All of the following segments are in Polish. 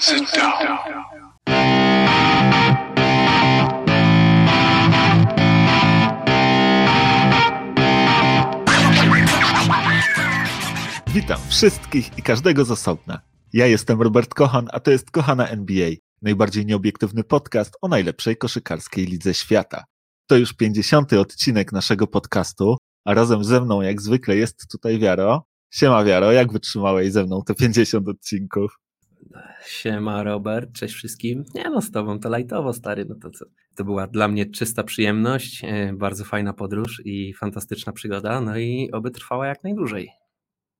Sit down. Witam wszystkich i każdego z osobna. Ja jestem Robert Kochan, a to jest Kochana NBA, najbardziej nieobiektywny podcast o najlepszej koszykarskiej lidze świata. To już 50. odcinek naszego podcastu, a razem ze mną jak zwykle jest tutaj Wiaro. Siema Wiaro, jak wytrzymałeś ze mną te 50 odcinków? Siema Robert, cześć wszystkim. Nie no, z tobą to lajtowo stary, no to co? To była dla mnie czysta przyjemność, e, bardzo fajna podróż i fantastyczna przygoda, no i oby trwała jak najdłużej.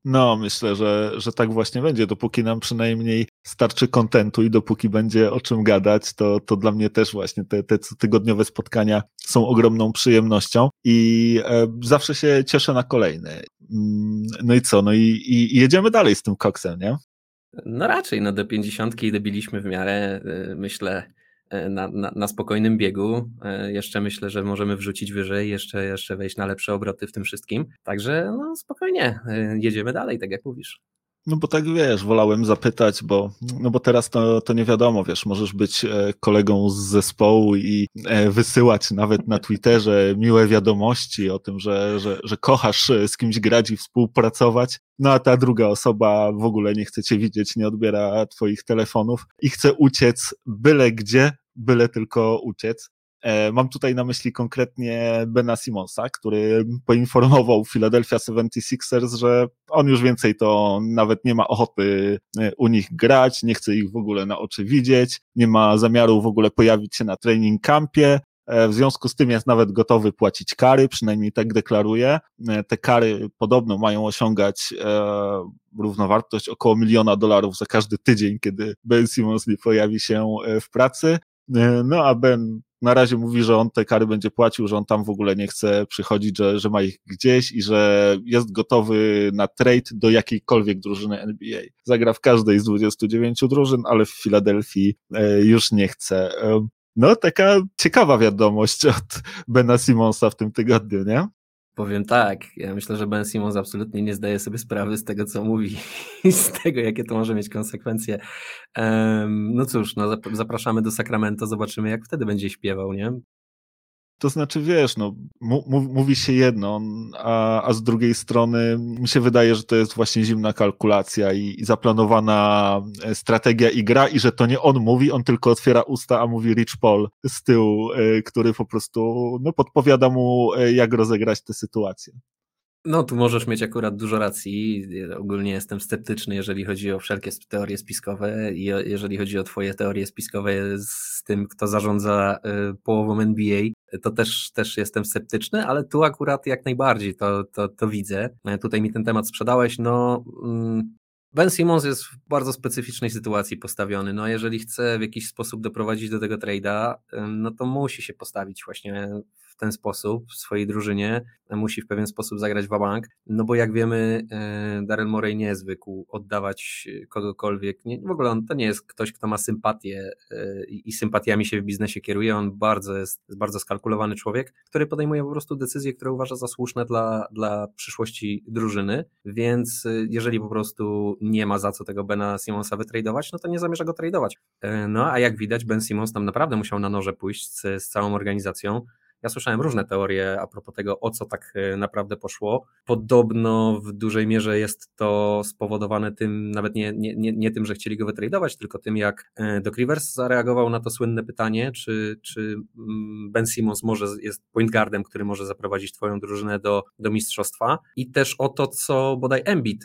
No, myślę, że, że tak właśnie będzie. Dopóki nam przynajmniej starczy kontentu i dopóki będzie o czym gadać, to, to dla mnie też właśnie te, te tygodniowe spotkania są ogromną przyjemnością i e, zawsze się cieszę na kolejne. Mm, no i co? No i, i, i jedziemy dalej z tym koksem, nie? No raczej, no do pięćdziesiątki dobiliśmy w miarę, y, myślę, y, na, na, na, spokojnym biegu. Y, jeszcze myślę, że możemy wrzucić wyżej, jeszcze, jeszcze wejść na lepsze obroty w tym wszystkim. Także no spokojnie, jedziemy dalej, tak jak mówisz. No bo tak wiesz, wolałem zapytać, bo, no bo teraz to, to nie wiadomo, wiesz, możesz być e, kolegą z zespołu i e, wysyłać nawet na Twitterze miłe wiadomości o tym, że, że, że kochasz e, z kimś grać i współpracować, no a ta druga osoba w ogóle nie chce cię widzieć, nie odbiera twoich telefonów i chce uciec byle gdzie, byle tylko uciec. E, mam tutaj na myśli konkretnie Bena Simonsa, który poinformował Philadelphia 76ers, że on już więcej to nawet nie ma ochoty e, u nich grać, nie chce ich w ogóle na oczy widzieć, nie ma zamiaru w ogóle pojawić się na training campie. E, w związku z tym jest nawet gotowy płacić kary, przynajmniej tak deklaruje. Te kary podobno mają osiągać równowartość około miliona dolarów za każdy tydzień, kiedy Ben Simmons nie pojawi się w pracy. No a Ben na razie mówi, że on te kary będzie płacił, że on tam w ogóle nie chce przychodzić, że, że ma ich gdzieś i że jest gotowy na trade do jakiejkolwiek drużyny NBA. Zagra w każdej z 29 drużyn, ale w Filadelfii e, już nie chce. No, taka ciekawa wiadomość od Bena Simonsa w tym tygodniu, nie? Powiem tak, ja myślę, że Ben Simmons absolutnie nie zdaje sobie sprawy z tego, co mówi i z tego, jakie to może mieć konsekwencje. Um, no cóż, no zapraszamy do Sacramento, zobaczymy, jak wtedy będzie śpiewał, nie? To znaczy, wiesz, no, mówi się jedno, a, a z drugiej strony mi się wydaje, że to jest właśnie zimna kalkulacja i, i zaplanowana e, strategia i gra i że to nie on mówi, on tylko otwiera usta, a mówi Rich Paul z tyłu, y, który po prostu no, podpowiada mu, y, jak rozegrać tę sytuację. No, tu możesz mieć akurat dużo racji. Ogólnie jestem sceptyczny, jeżeli chodzi o wszelkie teorie spiskowe i jeżeli chodzi o Twoje teorie spiskowe z tym, kto zarządza połową NBA, to też, też jestem sceptyczny, ale tu akurat jak najbardziej to, to, to widzę. Tutaj mi ten temat sprzedałeś. No, mm, Ben Simmons jest w bardzo specyficznej sytuacji postawiony. No, jeżeli chce w jakiś sposób doprowadzić do tego trade'a, no to musi się postawić właśnie ten sposób swojej drużynie, musi w pewien sposób zagrać w bank, no bo jak wiemy, e, Daryl Morey nie jest zwykł oddawać kogokolwiek, nie, w ogóle on to nie jest ktoś, kto ma sympatię e, i sympatiami się w biznesie kieruje, on bardzo jest, jest bardzo skalkulowany człowiek, który podejmuje po prostu decyzje, które uważa za słuszne dla, dla przyszłości drużyny, więc e, jeżeli po prostu nie ma za co tego Bena Simonsa wytradować, no to nie zamierza go tradować. No a jak widać, Ben Simons tam naprawdę musiał na noże pójść z, z całą organizacją, ja słyszałem różne teorie a propos tego, o co tak e, naprawdę poszło. Podobno w dużej mierze jest to spowodowane tym, nawet nie, nie, nie, nie tym, że chcieli go wytradować, tylko tym, jak e, Doc Rivers zareagował na to słynne pytanie, czy, czy mm, Ben Simmons może jest point guardem, który może zaprowadzić twoją drużynę do, do mistrzostwa i też o to, co bodaj Embiid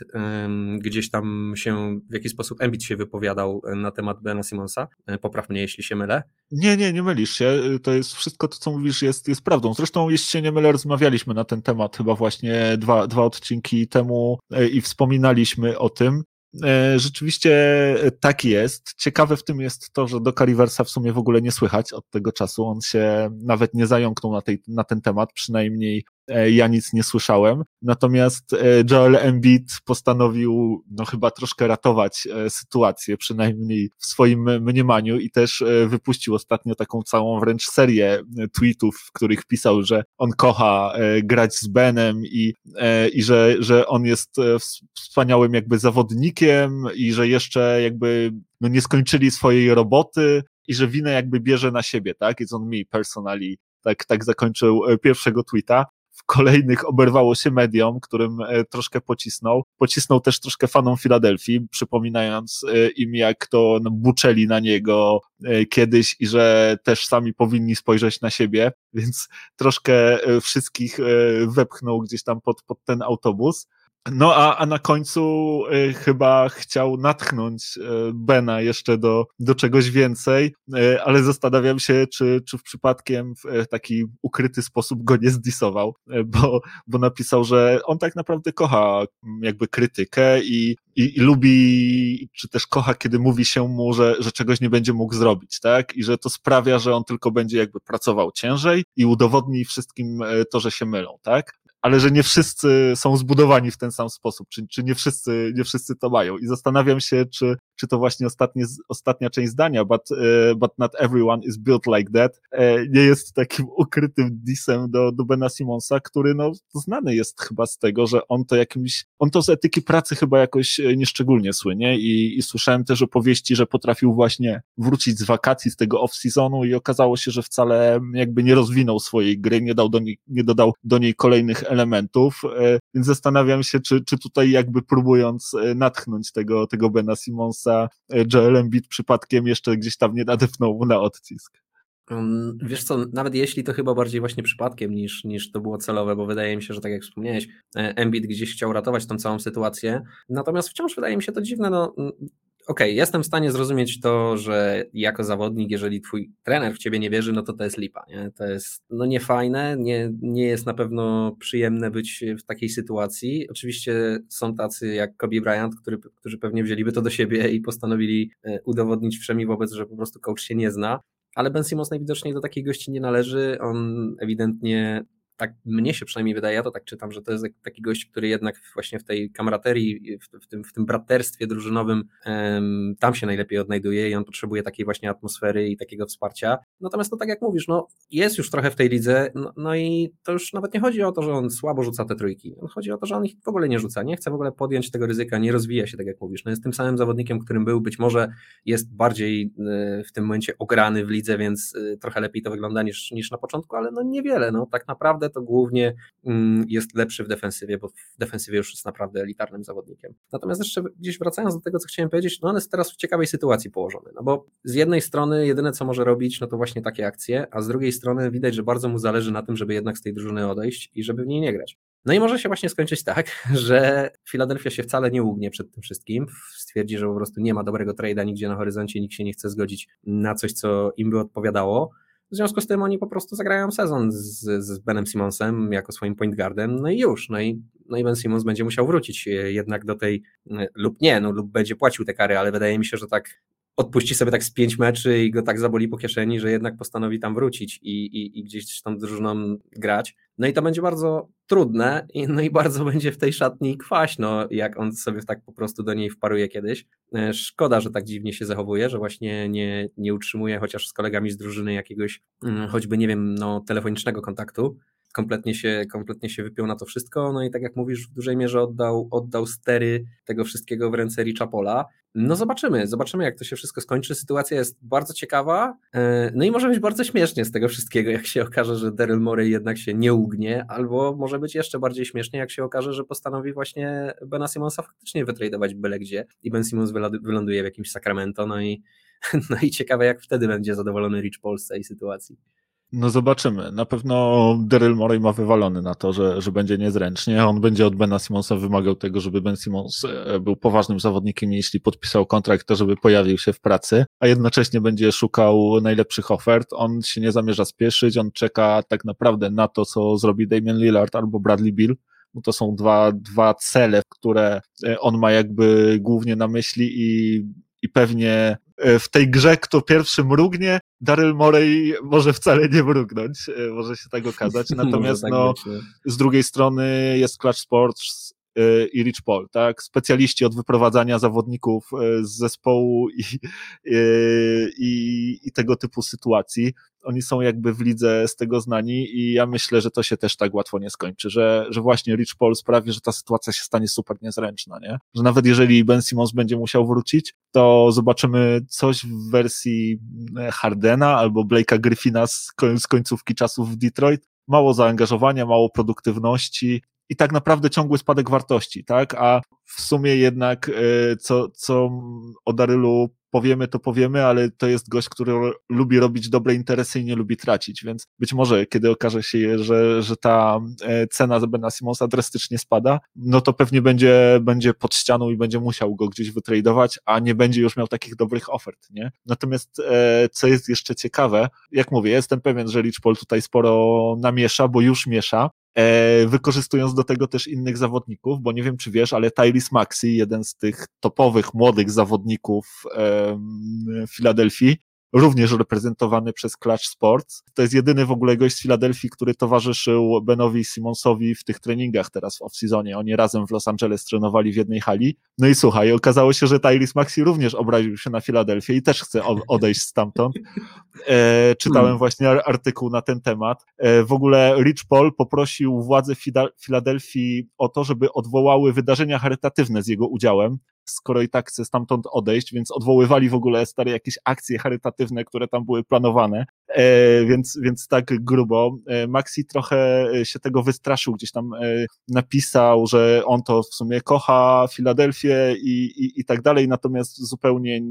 gdzieś tam się, w jaki sposób Embiid się wypowiadał e, na temat Bena Simmonsa. Popraw mnie, jeśli się mylę. Nie, nie, nie mylisz się. To jest wszystko to, co mówisz, jest jest, jest prawdą. Zresztą, jeśli się nie mylę, rozmawialiśmy na ten temat chyba właśnie dwa, dwa odcinki temu e, i wspominaliśmy o tym. E, rzeczywiście tak jest. Ciekawe w tym jest to, że do Riversa w sumie w ogóle nie słychać od tego czasu. On się nawet nie zająknął na, tej, na ten temat, przynajmniej ja nic nie słyszałem. Natomiast e, Joel Embiid postanowił, no chyba troszkę ratować sytuację, przynajmniej w swoim mniemaniu i też wypuścił ostatnio taką całą wręcz serię tweetów, w których pisał, że on kocha grać z Benem i, i że, że on jest wspaniałym jakby zawodnikiem i że jeszcze jakby no nie skończyli swojej roboty i że winę jakby bierze na siebie, tak? It's on me personally. Tak, tak zakończył e, pierwszego tweeta. Kolejnych oberwało się mediom, którym e, troszkę pocisnął. Pocisnął też troszkę fanom Filadelfii, przypominając e, im, jak to buczeli na niego kiedyś i że też sami powinni spojrzeć na siebie, więc troszkę wszystkich wepchnął gdzieś tam pod, pod ten autobus. No a, a na końcu y, chyba chciał natchnąć y, Bena jeszcze do, do czegoś więcej, y, ale zastanawiam się, czy, czy w przypadkiem w y, taki ukryty sposób go nie zdisował, y, bo, bo napisał, że on tak naprawdę kocha mm, jakby krytykę i, i, i, lubi, czy też kocha, kiedy mówi się mu, że, że czegoś nie będzie mógł zrobić, tak? I że to sprawia, że on tylko będzie jakby pracował ciężej i udowodni wszystkim y, to, że się mylą, tak? Ale że nie wszyscy są zbudowani w ten sam sposób, czy, czy nie, wszyscy, nie wszyscy to mają. I zastanawiam się, czy, czy to właśnie ostatnie, ostatnia część zdania, but, uh, but not everyone is built like that, e, nie jest takim ukrytym disem do, do Bena Simonsa, który no, znany jest chyba z tego, że on to jakimś, on to z etyki pracy chyba jakoś e, nieszczególnie słynie i, i słyszałem też opowieści, że potrafił właśnie wrócić z wakacji, z tego off-seasonu i okazało się, że wcale jakby nie rozwinął swojej gry, nie, dał do niej, nie dodał do niej kolejnych elementów, e, więc zastanawiam się, czy, czy tutaj jakby próbując natchnąć tego, tego Bena Simonsa e, Joel Embiid przypadkiem jeszcze gdzieś tam nie nadepnął mu na odcisk. Um, wiesz co, nawet jeśli to chyba bardziej właśnie przypadkiem niż, niż to było celowe, bo wydaje mi się, że tak jak wspomniałeś, e, Embiid gdzieś chciał ratować tą całą sytuację, natomiast wciąż wydaje mi się to dziwne, no okej, okay, jestem w stanie zrozumieć to, że jako zawodnik, jeżeli twój trener w ciebie nie wierzy, no to to jest lipa, nie? To jest no niefajne, nie, nie jest na pewno przyjemne być w takiej sytuacji. Oczywiście są tacy jak Kobe Bryant, który, którzy pewnie wzięliby to do siebie i postanowili e, udowodnić wszemi wobec, że po prostu coach się nie zna, ale Ben Simmons najwidoczniej do takiej gości nie należy. On ewidentnie tak mnie się przynajmniej wydaje, ja to tak czytam, że to jest taki gość, który jednak właśnie w tej kamraterii, w, w, tym, w tym braterstwie drużynowym um, tam się najlepiej odnajduje i on potrzebuje takiej właśnie atmosfery i takiego wsparcia. Natomiast no tak jak mówisz, no jest już trochę w tej lidze, no, no i to już nawet nie chodzi o to, że on słabo rzuca te trójki, chodzi o to, że on ich w ogóle nie rzuca, nie chce w ogóle podjąć tego ryzyka, nie rozwija się tak jak mówisz, no jest tym samym zawodnikiem, którym był, być może jest bardziej e, w tym momencie ograny w lidze, więc e, trochę lepiej to wygląda niż, niż na początku, ale no niewiele, no tak naprawdę to głównie mm, jest lepszy w defensywie, bo w defensywie już jest naprawdę elitarnym zawodnikiem. Natomiast jeszcze gdzieś wracając do tego, co chciałem powiedzieć, no on jest teraz w ciekawej sytuacji położony, no bo z jednej strony jedyne, co może robić, no to właśnie takie akcje, a z drugiej strony widać, że bardzo mu zależy na tym, żeby jednak z tej drużyny odejść i żeby w niej nie grać. No i może się właśnie skończyć tak, że Filadelfia się wcale nie ugnie przed tym wszystkim, stwierdzi, że po prostu nie ma dobrego trade'a nigdzie na horyzoncie, nikt się nie chce zgodzić na coś, co im by odpowiadało, w związku z tym oni po prostu zagrają sezon z, z Benem Simonsem jako swoim point guardem, no i już. No i, no i Ben Simons będzie musiał wrócić e, jednak do tej, e, lub nie, no lub będzie płacił te kary, ale wydaje mi się, że tak odpuści sobie tak z pięć meczy i go tak zaboli po kieszeni, że jednak postanowi tam wrócić i, i, i gdzieś tam drużyną grać. No i to będzie bardzo trudne, i, no i bardzo będzie w tej szatni kwaśno, jak on sobie tak po prostu do niej wparuje kiedyś. E, szkoda, że tak dziwnie się zachowuje, że właśnie nie, nie utrzymuje chociaż z kolegami z drużyny jakiegoś, mm, choćby nie wiem, no, telefonicznego kontaktu kompletnie się, kompletnie się wypiął na to wszystko. No i tak jak mówisz, w dużej mierze oddał, oddał stery tego wszystkiego w ręce Richa Pola. No zobaczymy, zobaczymy jak to się wszystko skończy. Sytuacja jest bardzo ciekawa, e, no i może być bardzo śmiesznie z tego wszystkiego, jak się okaże, że Daryl Morey jednak się nie ugnie, albo może być jeszcze bardziej śmiesznie, jak się okaże, że postanowi właśnie Bena Simonsa faktycznie wytradować byle gdzie i Ben Simons wyląduje w jakimś Sacramento, no i, no i ciekawe jak wtedy będzie zadowolony Rich Paul z tej sytuacji. No zobaczymy. Na pewno Daryl Morey ma wywalony na to, że, że będzie niezręcznie. On będzie od Bena Simonsa wymagał tego, żeby Ben Simons e, był poważnym zawodnikiem jeśli podpisał kontrakt, to żeby pojawił się w pracy, a jednocześnie będzie szukał najlepszych ofert. On się nie zamierza spieszyć, on czeka tak naprawdę na to, co zrobi Damian Lillard albo Bradley Bill. Bo to są dwa, dwa cele, które e, on ma jakby głównie na myśli i i pewnie e, w tej grze kto pierwszy mrugnie, Daryl Morey może wcale nie mrugnąć, e, może się tak okazać. Natomiast tak no, być, z drugiej strony jest Clutch Sports e, i Rich Paul, tak? Specjaliści od wyprowadzania zawodników z zespołu i, i, i tego typu sytuacji oni są jakby w lidze z tego znani i ja myślę, że to się też tak łatwo nie skończy, że, że właśnie Rich Paul sprawi, że ta sytuacja się stanie super niezręczna, nie? Że nawet jeżeli Ben Simmons będzie musiał wrócić, to zobaczymy coś w wersji e, Hardena albo Blake'a Griffina z, z końcówki czasów w Detroit. Mało zaangażowania, mało produktywności, i tak naprawdę ciągły spadek wartości, tak? A w sumie jednak, e, co, co o Darylu powiemy, to powiemy, ale to jest gość, który lubi robić dobre interesy i nie lubi tracić, więc być może, kiedy okaże się, że, że ta e, cena za Bena Simonsa drastycznie spada, no to pewnie będzie, będzie pod ścianą i będzie musiał go gdzieś wytradować, a nie będzie już miał takich dobrych ofert, nie? Natomiast, e, co jest jeszcze ciekawe, jak mówię, jestem pewien, że Rich Paul tutaj sporo namiesza, bo już miesza, wykorzystując do tego też innych zawodników, bo nie wiem, czy wiesz, ale Tyrese Maxi, jeden z tych topowych, młodych zawodników Filadelfii, również reprezentowany przez Clutch Sports. To jest jedyny w ogóle gość z Filadelfii, który towarzyszył Benowi Simonsowi w tych treningach teraz w off-seasonie. Oni razem w Los Angeles trenowali w jednej hali. No i słuchaj, okazało się, że Tyrese Maxi również obraził się na Filadelfię i też chce odejść stamtąd. E, czytałem hmm. właśnie artykuł na ten temat. E, w ogóle Rich Paul poprosił władze Filadelfii o to, żeby odwołały wydarzenia charytatywne z jego udziałem skoro i tak chce stamtąd odejść, więc odwoływali w ogóle stare jakieś akcje charytatywne, które tam były planowane, więc, więc tak grubo. E, Maxi trochę się tego wystraszył, gdzieś tam e, napisał, że on to w sumie kocha Filadelfię i, i, i tak dalej, natomiast zupełnie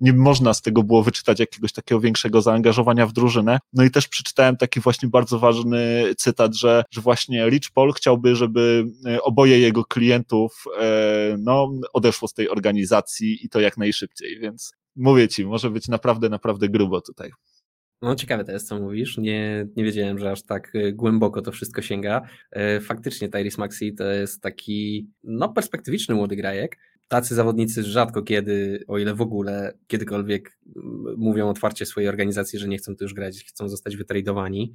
nie można z tego było wyczytać jakiegoś takiego większego zaangażowania w drużynę. No i też przeczytałem taki właśnie bardzo ważny cytat, że, że właśnie Rich Paul chciałby, żeby e, oboje jego klientów e, no, odeszło z tej organizacji i to jak najszybciej, więc mówię ci, może być naprawdę, naprawdę grubo tutaj. No ciekawe to jest, co mówisz. Nie, nie wiedziałem, że aż tak y, głęboko to wszystko sięga. Y, faktycznie Tyrese Maxi to jest taki no, perspektywiczny młody grajek. Tacy zawodnicy rzadko kiedy, o ile w ogóle kiedykolwiek mówią otwarcie swojej organizacji, że nie chcą tu już grać, chcą zostać wytradowani.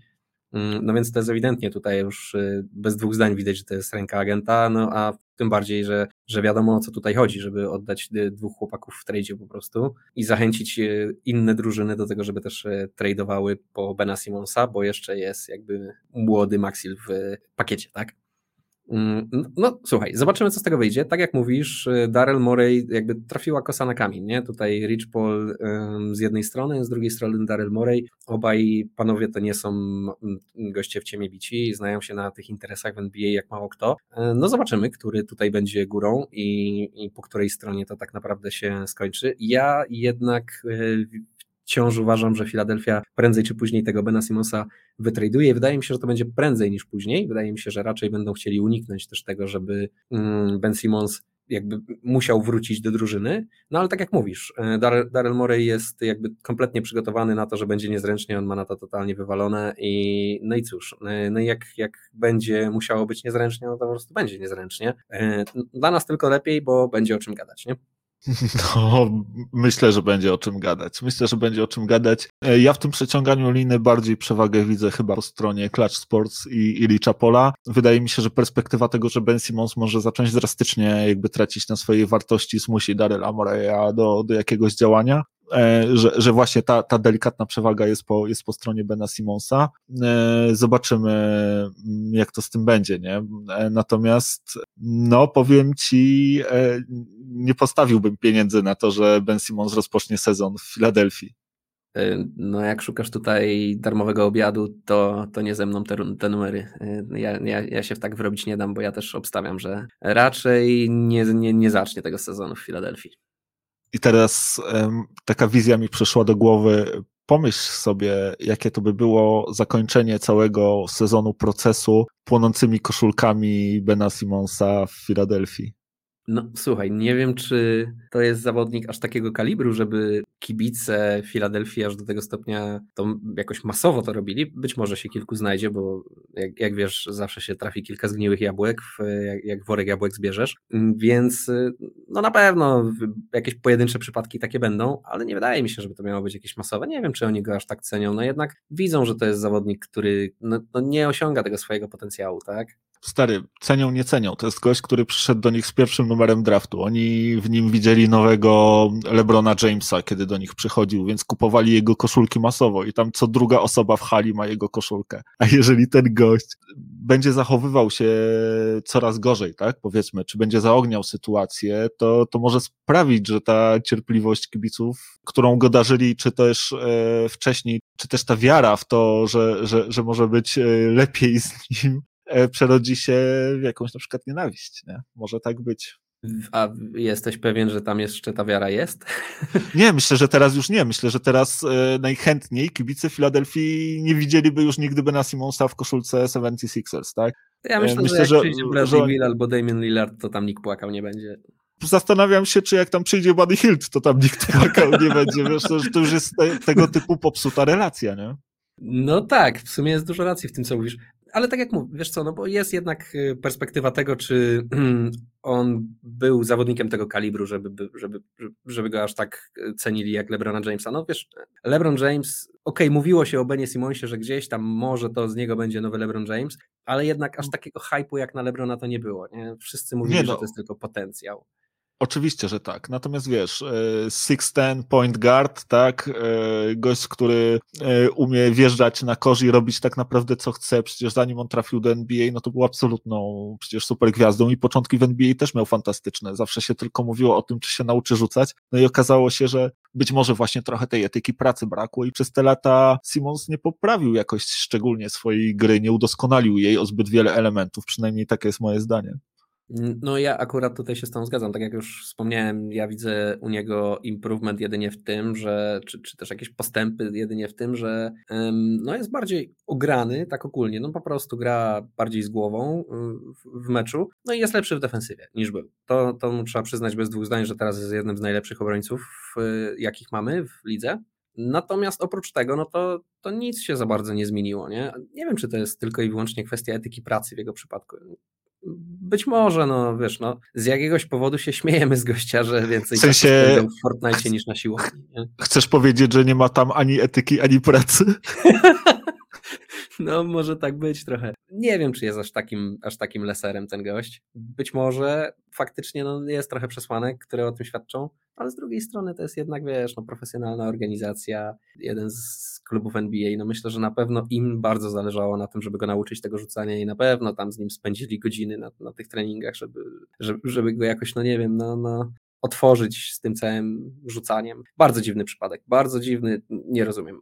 Mm, no więc to jest ewidentnie tutaj już y, bez dwóch zdań widać, że to jest ręka agenta, no a tym bardziej, że, że wiadomo o co tutaj chodzi, żeby oddać y, dwóch chłopaków w tradzie po prostu i zachęcić y, inne drużyny do tego, żeby też tradowały po Bena Simonsa, bo jeszcze jest jakby młody Maxil w pakiecie, tak? Mm, no, słuchaj, zobaczymy, co z tego wyjdzie. Tak jak mówisz, y, Daryl Morey jakby trafiła kosa na kamień, nie? Tutaj Rich Paul z jednej strony, z drugiej strony Daryl Morey. Obaj panowie to nie są mm, goście w ciemię bici, znają się na tych interesach w NBA jak mało kto. E, no zobaczymy, który tutaj będzie górą i, i po której stronie to tak naprawdę się skończy. Ja jednak y, wciąż uważam, że Philadelphia prędzej czy później tego Bena Simonsa wytraduje. Wydaje mi się, że to będzie prędzej niż później. Wydaje mi się, że raczej będą chcieli uniknąć też tego, żeby mm, Ben Simmons jakby musiał wrócić do drużyny, no ale tak jak mówisz, e, Daryl Morey jest jakby kompletnie przygotowany na to, że będzie niezręcznie, on ma na to totalnie wywalone i no i cóż, e, no i jak, jak będzie musiało być niezręcznie, no to po prostu będzie niezręcznie. E, dla nas tylko lepiej, bo będzie o czym gadać, nie? No, myślę, że będzie o czym gadać. Myślę, że będzie o czym gadać. E, ja w tym przeciąganiu liny bardziej przewagę widzę chyba po stronie Clutch Sports i, i Pola. Wydaje mi się, że perspektywa tego, że Ben Simmons może zacząć drastycznie jakby tracić na swojej wartości, zmusi Daryl Amoreya do, do jakiegoś działania. E, że, że właśnie ta, ta delikatna przewaga jest po, jest po stronie Bena Simonsa. E, zobaczymy, jak to z tym będzie, nie? E, natomiast, no, powiem ci, nie postawiłbym pieniędzy na to, że Ben Simons rozpocznie sezon w Filadelfii. No, jak szukasz tutaj darmowego obiadu, to, to nie ze mną te, te numery. Ja, ja, ja się w tak wyrobić nie dam, bo ja też obstawiam, że raczej nie, nie, nie zacznie tego sezonu w Filadelfii. I teraz taka wizja mi przyszła do głowy. Pomyśl sobie, jakie to by było zakończenie całego sezonu procesu płonącymi koszulkami Bena Simonsa w Filadelfii. No słuchaj, nie wiem, czy to jest zawodnik aż takiego kalibru, żeby kibice Filadelfii aż do tego stopnia to jakoś masowo to robili. Być może się kilku znajdzie, bo jak, jak wiesz, zawsze się trafi kilka zgniłych jabłek, jak, jak worek jabłek zbierzesz, więc no na pewno jakieś pojedyncze przypadki takie będą, ale nie wydaje mi się, żeby to miało być jakieś masowe. Nie wiem, czy oni go aż tak cenią, no jednak widzą, że to jest zawodnik, który no, no nie osiąga tego swojego potencjału, tak? Stary, cenią, nie cenią. To jest gość, który przyszedł do nich z pierwszym numerem draftu. Oni w nim widzieli nowego LeBrona Jamesa, kiedy do nich przychodził, więc kupowali jego koszulki masowo i tam co druga osoba w hali ma jego koszulkę. A jeżeli ten gość będzie zachowywał się coraz gorzej, tak, powiedzmy, czy będzie zaogniał sytuację, to, to może sprawić, że ta cierpliwość kibiców, którą go darzyli, czy też e, wcześniej, czy też ta wiara w to, że, że, że może być e, lepiej z nim, przerodzi się w jakąś na przykład nienawiść. Nie? Może tak być. A jesteś pewien, że tam jeszcze ta wiara jest? Nie, myślę, że teraz już nie. Myślę, że teraz e, najchętniej kibice Filadelfii nie widzieliby już nigdy Bena Simonsa w koszulce 76ers, tak? Ja myślę, e, myślę że jak że, przyjdzie Bradley że... Bill albo Damian Lillard, to tam nikt płakał nie będzie. Zastanawiam się, czy jak tam przyjdzie Buddy Hilt, to tam nikt płakał nie będzie. Wiesz, że to już jest te, tego typu popsuta relacja, nie? No tak, w sumie jest dużo racji w tym, co mówisz ale tak jak mówię, wiesz co, no bo jest jednak y, perspektywa tego, czy on był zawodnikiem tego kalibru, żeby, żeby, żeby go aż tak y, cenili jak LeBrona Jamesa. No wiesz, LeBron James, okej, okay, mówiło się o Benie Simonsie, że gdzieś tam może to z niego będzie nowy LeBron James, ale jednak aż takiego hypu jak na LeBrona to nie było, nie? Wszyscy mówili, nie no. że to jest tylko potencjał. Oczywiście, że tak. Natomiast wiesz, e, six ten point guard, tak, e, gość, który e, umie wjeżdżać na korzy i robić tak naprawdę co chce, przecież zanim on trafił do NBA, no to był absolutną przecież super gwiazdą i początki w NBA też miał fantastyczne. Zawsze się tylko mówiło o tym, czy się nauczy rzucać. No i okazało się, że być może właśnie trochę tej etyki pracy brakło i przez te lata Simons nie poprawił jakoś szczególnie swojej gry, nie udoskonalił jej o zbyt wiele elementów, przynajmniej takie jest moje zdanie. No ja akurat tutaj się z tą zgadzam. Tak jak już wspomniałem, ja widzę u niego improvement jedynie w tym, że, czy, czy też jakieś postępy jedynie w tym, że um, no jest bardziej ograny, tak ogólnie, no po prostu gra bardziej z głową w, w meczu, no i jest lepszy w defensywie niż był. To, to trzeba przyznać bez dwóch zdań, że teraz jest jednym z najlepszych obrońców, jakich mamy w lidze. Natomiast oprócz tego, no to, to nic się za bardzo nie zmieniło. Nie? nie wiem, czy to jest tylko i wyłącznie kwestia etyki pracy w jego przypadku być może, no wiesz, no, z jakiegoś powodu się śmiejemy z gościa, że więcej w, sensie... w Fortnite niż na siłowni. Nie? Chcesz powiedzieć, że nie ma tam ani etyki, ani pracy? No, może tak być trochę. Nie wiem, czy jest aż takim, aż takim leserem ten gość. Być może faktycznie no, jest trochę przesłanek, które o tym świadczą, ale z drugiej strony to jest jednak, wiesz, no, profesjonalna organizacja, jeden z klubów NBA. No myślę, że na pewno im bardzo zależało na tym, żeby go nauczyć tego rzucania i na pewno tam z nim spędzili godziny na, na tych treningach, żeby, żeby, żeby go jakoś, no nie wiem, no, no, otworzyć z tym całym rzucaniem. Bardzo dziwny przypadek, bardzo dziwny, nie rozumiem.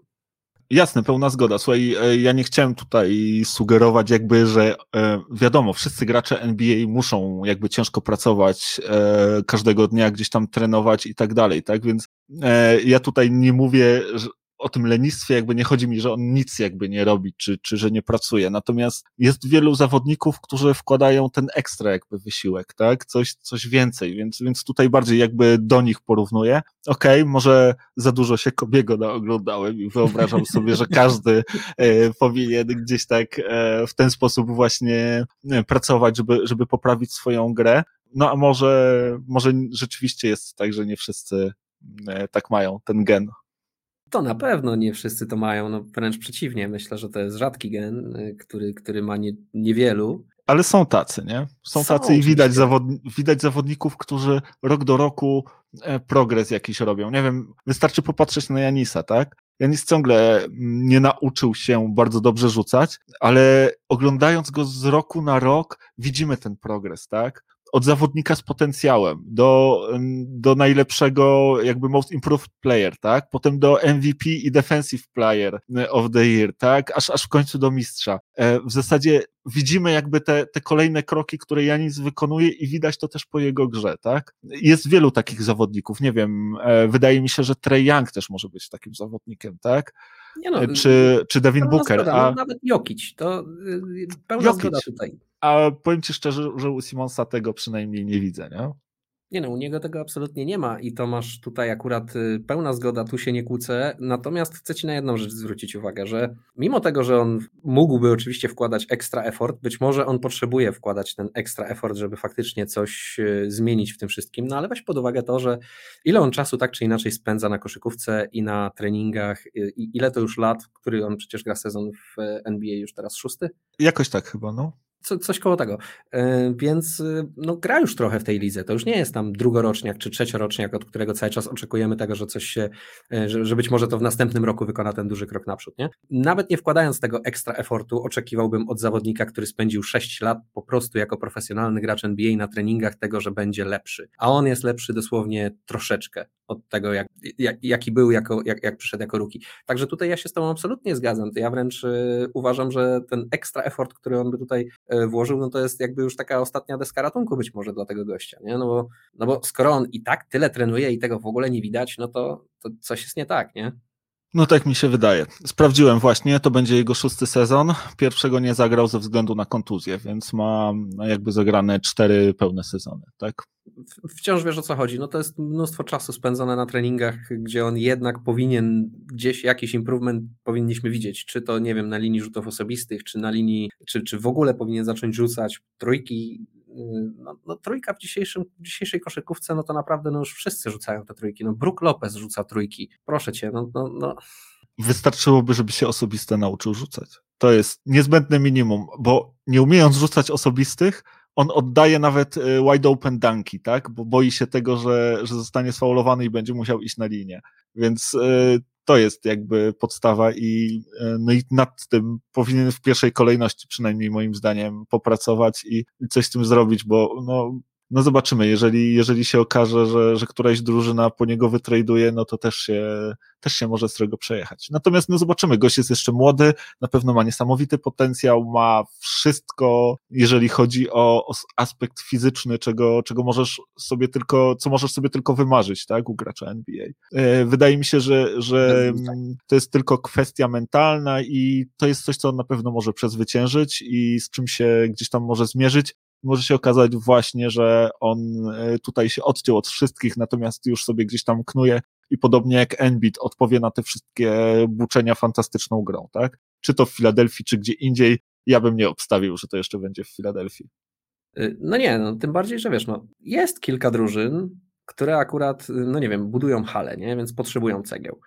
Jasne, pełna zgoda. Słuchaj, e, ja nie chciałem tutaj sugerować jakby, że e, wiadomo, wszyscy gracze NBA muszą jakby ciężko pracować, e, każdego dnia gdzieś tam trenować i tak dalej, tak? Więc ja tutaj nie mówię, o tym lenistwie jakby nie chodzi mi, że on nic jakby nie robi, czy, czy że nie pracuje. Natomiast jest wielu zawodników, którzy wkładają ten ekstra jakby wysiłek, tak? Coś, coś więcej, więc, więc tutaj bardziej jakby do nich porównuję. Okej, okay, może za dużo się Kobiego naoglądałem i wyobrażam sobie, że każdy e, powinien gdzieś tak e, w ten sposób właśnie e, pracować, żeby, żeby poprawić swoją grę. No a może, może rzeczywiście jest tak, że nie wszyscy e, tak mają ten gen. To na pewno nie wszyscy to mają, no wręcz przeciwnie. Myślę, że to jest rzadki gen, y, który, który ma nie, niewielu. Ale są tacy, nie? Są, są tacy i widać, zawod, widać zawodników, którzy rok do roku e, progres jakiś robią. Nie wiem, wystarczy popatrzeć na Janisa, tak? Janis ciągle mm, nie nauczył się bardzo dobrze rzucać, ale oglądając go z roku na rok, widzimy ten progres, tak? Od zawodnika z potencjałem do, do najlepszego jakby most improved player, tak? Potem do MVP i defensive player of the year, tak? Aż, aż w końcu do mistrza. E, w zasadzie widzimy jakby te, te kolejne kroki, które Janis wykonuje i widać to też po jego grze, tak? Jest wielu takich zawodników, nie wiem, e, wydaje mi się, że Trey Young też może być takim zawodnikiem, tak? No, e, czy, czy Devin Booker. Zgoda, a... no, nawet Jokic, to y, pełna Jokic. zgoda tutaj. A powiem Ci szczerze, że u Simonsa tego przynajmniej nie widzę, nie? Nie no, u niego tego absolutnie nie ma i to masz tutaj akurat y, pełna zgoda, tu się nie kłócę, natomiast chcę Ci na jedną rzecz zwrócić uwagę, że mimo tego, że on mógłby oczywiście wkładać ekstra effort, być może on potrzebuje wkładać ten ekstra effort, żeby faktycznie coś y, zmienić w tym wszystkim, no ale weź pod uwagę to, że ile on czasu tak czy inaczej spędza na koszykówce i na treningach y, i ile to już lat, który on przecież gra sezon w NBA już teraz szósty? Jakoś tak chyba, no co, coś koło tego. E, więc y, no, gra już trochę w tej lidze. To już nie jest tam drugoroczniak czy trzecioroczniak, od którego cały czas oczekujemy tego, że coś się, e, że, że być może to w następnym roku wykona ten duży krok naprzód. Nie? Nawet nie wkładając tego ekstra efortu, oczekiwałbym od zawodnika, który spędził 6 lat po prostu jako profesjonalny gracz NBA na treningach tego, że będzie lepszy. A on jest lepszy dosłownie troszeczkę od tego, jak, jak, jaki był, jako, jak, jak przyszedł jako ruki. Także tutaj ja się z Tobą absolutnie zgadzam. Ja wręcz y, uważam, że ten ekstra effort, który on by tutaj y, włożył, no to jest jakby już taka ostatnia deska ratunku być może dla tego gościa, nie? No bo, no bo skoro on i tak tyle trenuje i tego w ogóle nie widać, no to, to coś jest nie tak, nie? No tak mi się wydaje. Sprawdziłem właśnie, to będzie jego szósty sezon. Pierwszego nie zagrał ze względu na kontuzję, więc ma jakby zagrane cztery pełne sezony, tak? Wciąż wiesz o co chodzi. No to jest mnóstwo czasu spędzone na treningach, gdzie on jednak powinien gdzieś jakiś improvement powinniśmy widzieć. Czy to nie wiem, na linii rzutów osobistych, czy na linii, czy, czy w ogóle powinien zacząć rzucać trójki no, no, trójka w, dzisiejszym, w dzisiejszej koszykówce, no to naprawdę no już wszyscy rzucają te trójki. No Brook Lopez rzuca trójki. Proszę cię, no, no, no. Wystarczyłoby, żeby się osobiste nauczył rzucać. To jest niezbędne minimum, bo nie umiejąc rzucać osobistych, on oddaje nawet y, wide open dunki, tak? Bo boi się tego, że, że zostanie sfaulowany i będzie musiał iść na linię. Więc y, to jest jakby podstawa i, e, no i nad tym powinien w pierwszej kolejności przynajmniej moim zdaniem popracować i, i coś z tym zrobić, bo no, no zobaczymy, jeżeli, jeżeli się okaże, że, że któraś drużyna po niego wytraduje, no to też się, też się może z tego przejechać. Natomiast no zobaczymy, gość jest jeszcze młody, na pewno ma niesamowity potencjał, ma wszystko, jeżeli chodzi o, o aspekt fizyczny, czego, czego możesz sobie tylko, co możesz sobie tylko wymarzyć, tak, u gracza NBA. E, wydaje mi się, że, że to jest tylko kwestia mentalna i to jest coś, co on na pewno może przezwyciężyć i z czym się gdzieś tam może zmierzyć może się okazać właśnie, że on e, tutaj się odciął od wszystkich, natomiast już sobie gdzieś tam knuje i podobnie jak Enbit odpowie na te wszystkie buczenia fantastyczną grą, tak? Czy to w Filadelfii, czy gdzie indziej, ja bym nie obstawił, że to jeszcze będzie w Filadelfii. Y, no nie, no tym bardziej, że wiesz, no jest kilka drużyn, które akurat, y, no nie wiem, budują hale, nie? Więc potrzebują cegieł.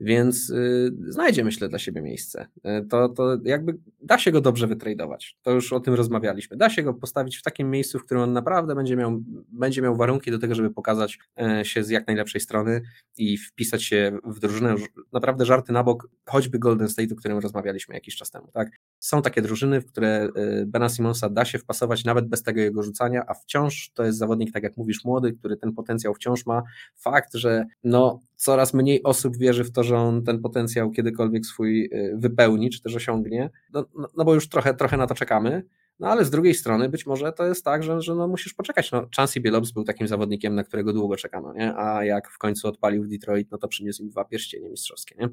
Więc y, znajdzie, myślę, dla siebie miejsce. Y, to, to jakby da się go dobrze wytradować. To już o tym rozmawialiśmy. Da się go postawić w takim miejscu, w którym on naprawdę będzie miał, będzie miał warunki do tego, żeby pokazać e, się z jak najlepszej strony i wpisać się w drużynę. Naprawdę żarty na bok, choćby Golden State, o którym rozmawialiśmy jakiś czas temu. Tak? Są takie drużyny, w które e, Bena Simonsa da się wpasować nawet bez tego jego rzucania, a wciąż to jest zawodnik, tak jak mówisz, młody, który ten potencjał wciąż ma. Fakt, że no, coraz mniej osób wierzy w to, że on ten potencjał kiedykolwiek swój y, wypełni, czy też osiągnie, no, no, no bo już trochę, trochę na to czekamy. No ale z drugiej strony być może to jest tak, że, że no musisz poczekać. No, Chansey Billups był takim zawodnikiem, na którego długo czekano, nie? a jak w końcu odpalił w Detroit, no to przyniósł im dwa pierścienie mistrzowskie. Nie?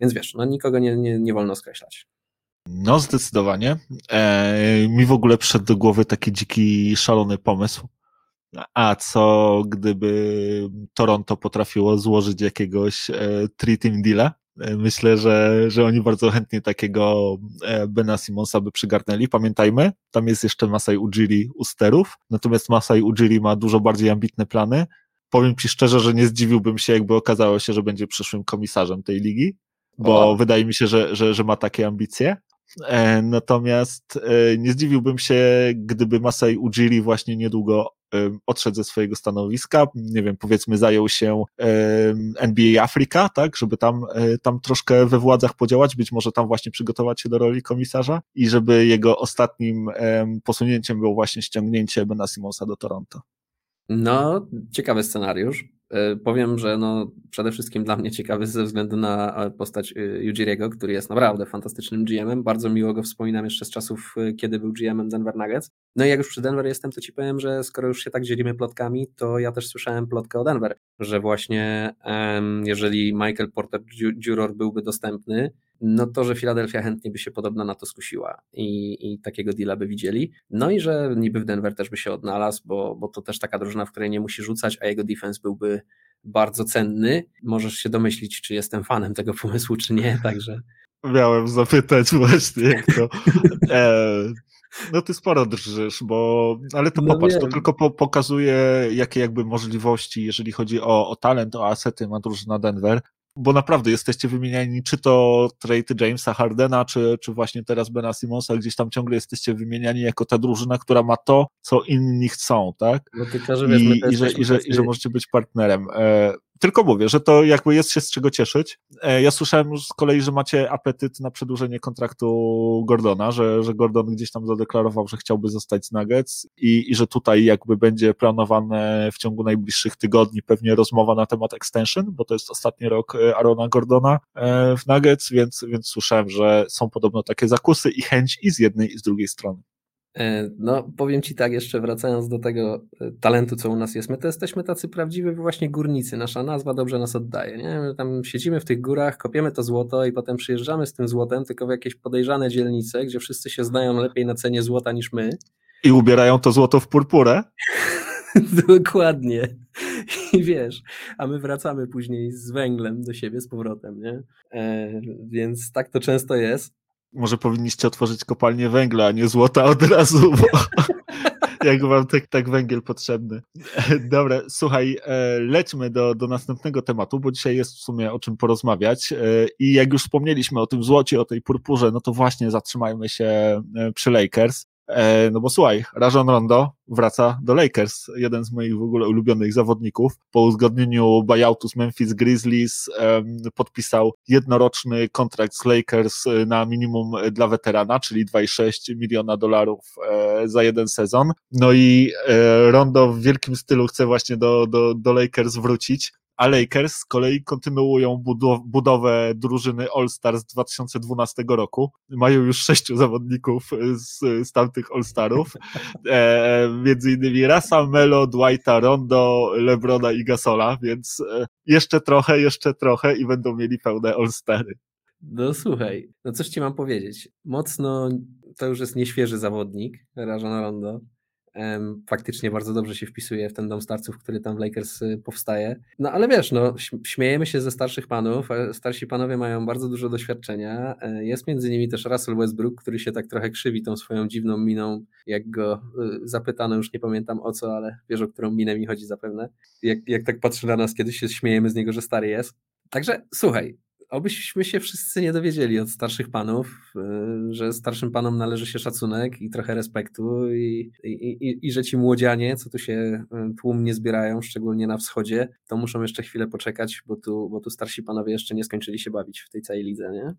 Więc wiesz, no nikogo nie, nie, nie wolno skreślać. No zdecydowanie. E, mi w ogóle przyszedł do głowy taki dziki, szalony pomysł, a co gdyby Toronto potrafiło złożyć jakiegoś e, three-team deala? E, myślę, że, że oni bardzo chętnie takiego e, Bena Simonsa by przygarnęli. Pamiętajmy, tam jest jeszcze Masai Ujiri u sterów, natomiast Masai Ujiri ma dużo bardziej ambitne plany. Powiem Ci szczerze, że nie zdziwiłbym się, jakby okazało się, że będzie przyszłym komisarzem tej ligi, bo o. wydaje mi się, że, że, że ma takie ambicje. E, natomiast e, nie zdziwiłbym się, gdyby Masai Ujiri właśnie niedługo e, odszedł ze swojego stanowiska, nie wiem, powiedzmy zajął się NBA Afrika, tak, żeby tam, tam troszkę we władzach podziałać, być może tam właśnie przygotować się do roli komisarza i żeby jego ostatnim posunięciem było właśnie ściągnięcie Bena Simonsa do Toronto. No, ciekawy scenariusz. E, powiem, że no, przede wszystkim dla mnie ciekawy ze względu na e, postać Ujiriego, który jest naprawdę fantastycznym GM-em. Bardzo miło go wspominam jeszcze z czasów, e, kiedy był GM-em Denver Nuggets. No i jak już przy Denver jestem, to ci powiem, że skoro już się tak dzielimy plotkami, to ja też słyszałem plotkę o Denver, że właśnie um, jeżeli Michael Porter Juror byłby dostępny, no to, że Philadelphia chętnie by się podobno na to skusiła i, i takiego deala by widzieli. No i że niby w Denver też by się odnalazł, bo, bo to też taka drużyna, w której nie musi rzucać, a jego defense byłby bardzo cenny. Możesz się domyślić, czy jestem fanem tego pomysłu, czy nie, także... Miałem zapytać właśnie, jak to... E, no ty sporo drżysz, bo, ale to no popatrz, wiem. to tylko po, pokazuje, jakie jakby możliwości, jeżeli chodzi o, o talent, o asety ma drużyna Denver, bo naprawdę jesteście wymieniani, czy to trade Jamesa Hardena, czy, czy właśnie teraz Bena Simonsa, gdzieś tam ciągle jesteście wymieniani jako ta drużyna, która ma to, co inni chcą, tak? No tylko, że wiesz, I, i, że, i, że, I że możecie być partnerem. Tylko mówię, że to jakby jest się z czego cieszyć. E, ja słyszałem już z kolei, że macie apetyt na przedłużenie kontraktu Gordona, że, że Gordon gdzieś tam zadeklarował, że chciałby zostać z Nuggets i, i że tutaj jakby będzie planowane w ciągu najbliższych tygodni pewnie rozmowa na temat extension, bo to jest ostatni rok e, Arona Gordona e, w Nuggets, więc, więc słyszałem, że są podobno takie zakusy i chęć i z jednej i z drugiej strony. E, no, powiem Ci tak, jeszcze wracając do tego e, talentu, co u nas jest, my to jesteśmy tacy prawdziwi właśnie górnicy, nasza nazwa dobrze nas oddaje, nie? My tam siedzimy w tych górach, kopiemy to złoto i potem przyjeżdżamy z tym złotem tylko w jakieś podejrzane dzielnice, gdzie wszyscy się znają lepiej na cenie złota niż my. I ubierają to złoto w purpurę? Dokładnie. I wiesz, a my wracamy później z węglem do siebie z powrotem, nie? E, więc tak to często jest. Może powinniście otworzyć kopalnię węgla, a nie złota od razu, bo jak wam tak, tak węgiel potrzebny. Dobra, słuchaj, e, lećmy do, do następnego tematu, bo dzisiaj jest w sumie o czym porozmawiać. E, I jak już wspomnieliśmy o tym złocie, o tej purpurze, no to właśnie zatrzymajmy się e, przy Lakers. E, no bo słuchaj, Rajon Rondo wraca do Lakers, jeden z moich w ogóle ulubionych zawodników. Po uzgodnieniu buyoutu z Memphis Grizzlies podpisał jednoroczny kontrakt z Lakers e, na minimum dla weterana, czyli 2,6 miliona dolarów e, za jeden sezon. No i Rondo w wielkim stylu chce właśnie do, do, do Lakers wrócić a Lakers z kolei kontynuują budowę drużyny All-Star z 2012 roku. Mają już sześciu zawodników z, z tamtych All-Starów, e, między innymi Rasa, Melo, Dwighta, Rondo, Lebrona i Gasola, więc e, jeszcze trochę, jeszcze trochę i będą mieli pełne All-Stary. No słuchaj, no coś ci mam powiedzieć. Mocno to już jest nieświeży zawodnik, Rajon Rondo faktycznie bardzo dobrze się wpisuje w ten dom starców, który tam w Lakers y, powstaje. No ale wiesz, no, śmiejemy się ze starszych panów, starsi panowie mają bardzo dużo doświadczenia. E, jest między nimi też Russell Westbrook, który się tak trochę krzywi tą swoją dziwną miną, jak go y, zapytano, już nie pamiętam o co, ale wiesz, o którą minę mi chodzi zapewne. Jak, jak tak patrzy na nas, kiedy się śmiejemy z niego, że stary jest. Także słuchaj, obyśmy się wszyscy nie dowiedzieli od starszych panów, y, że starszym panom należy się szacunek i trochę respektu i, i, i, i że ci młodzianie, co tu się y, tłumnie zbierają, szczególnie na wschodzie, to muszą jeszcze chwilę poczekać, bo tu, bo tu starsi panowie jeszcze nie skończyli się bawić w tej całej lidze, nie?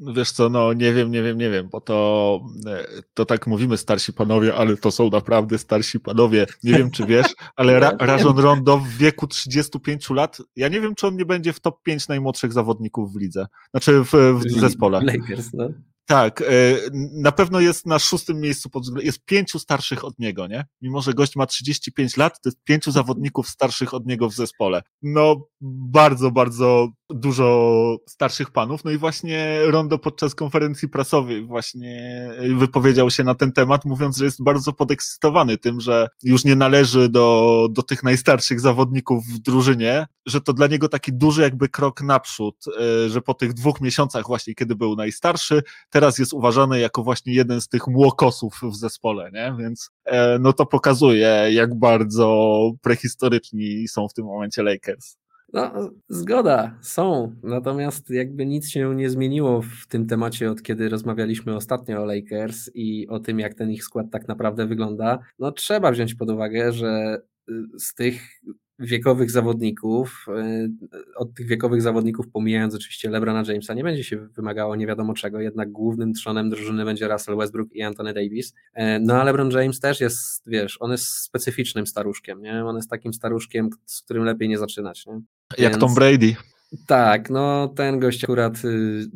Wiesz co, no nie wiem, nie wiem, nie wiem, bo to, e, to tak mówimy starsi panowie, ale to są naprawdę starsi panowie. Nie wiem, czy wiesz, ale Ra Rajon Rondo w wieku 35 lat, ja nie wiem, czy on nie będzie w top 5 najmłodszych zawodników w lidze, znaczy w, w zespole. Lakers, no. Tak, e, na pewno jest na szóstym miejscu, pod jest pięciu starszych od niego, nie? Mimo, że gość ma 35 lat, to jest pięciu zawodników starszych od niego w zespole. No, bardzo, bardzo dużo starszych panów. No i właśnie Rondo podczas konferencji prasowej właśnie wypowiedział się na ten temat, mówiąc, że jest bardzo podekscytowany tym, że już nie należy do, do tych najstarszych zawodników w drużynie, że to dla niego taki duży jakby krok naprzód, e, że po tych dwóch miesiącach właśnie, kiedy był najstarszy, teraz jest uważany jako właśnie jeden z tych młokosów w zespole, nie? Więc e, no to pokazuje, jak bardzo prehistoryczni są w tym momencie Lakers. No, zgoda, są. Natomiast jakby nic się nie zmieniło w tym temacie, od kiedy rozmawialiśmy ostatnio o Lakers i o tym, jak ten ich skład tak naprawdę wygląda. No, trzeba wziąć pod uwagę, że y, z tych wiekowych zawodników, y, od tych wiekowych zawodników, pomijając oczywiście LeBrona Jamesa, nie będzie się wymagało nie wiadomo czego, jednak głównym trzonem drużyny będzie Russell Westbrook i Anthony Davis. Y, no a LeBron James też jest, wiesz, on jest specyficznym staruszkiem, nie? On jest takim staruszkiem, z którym lepiej nie zaczynać, nie? Jak Tom Brady. Tak, no ten gość akurat y,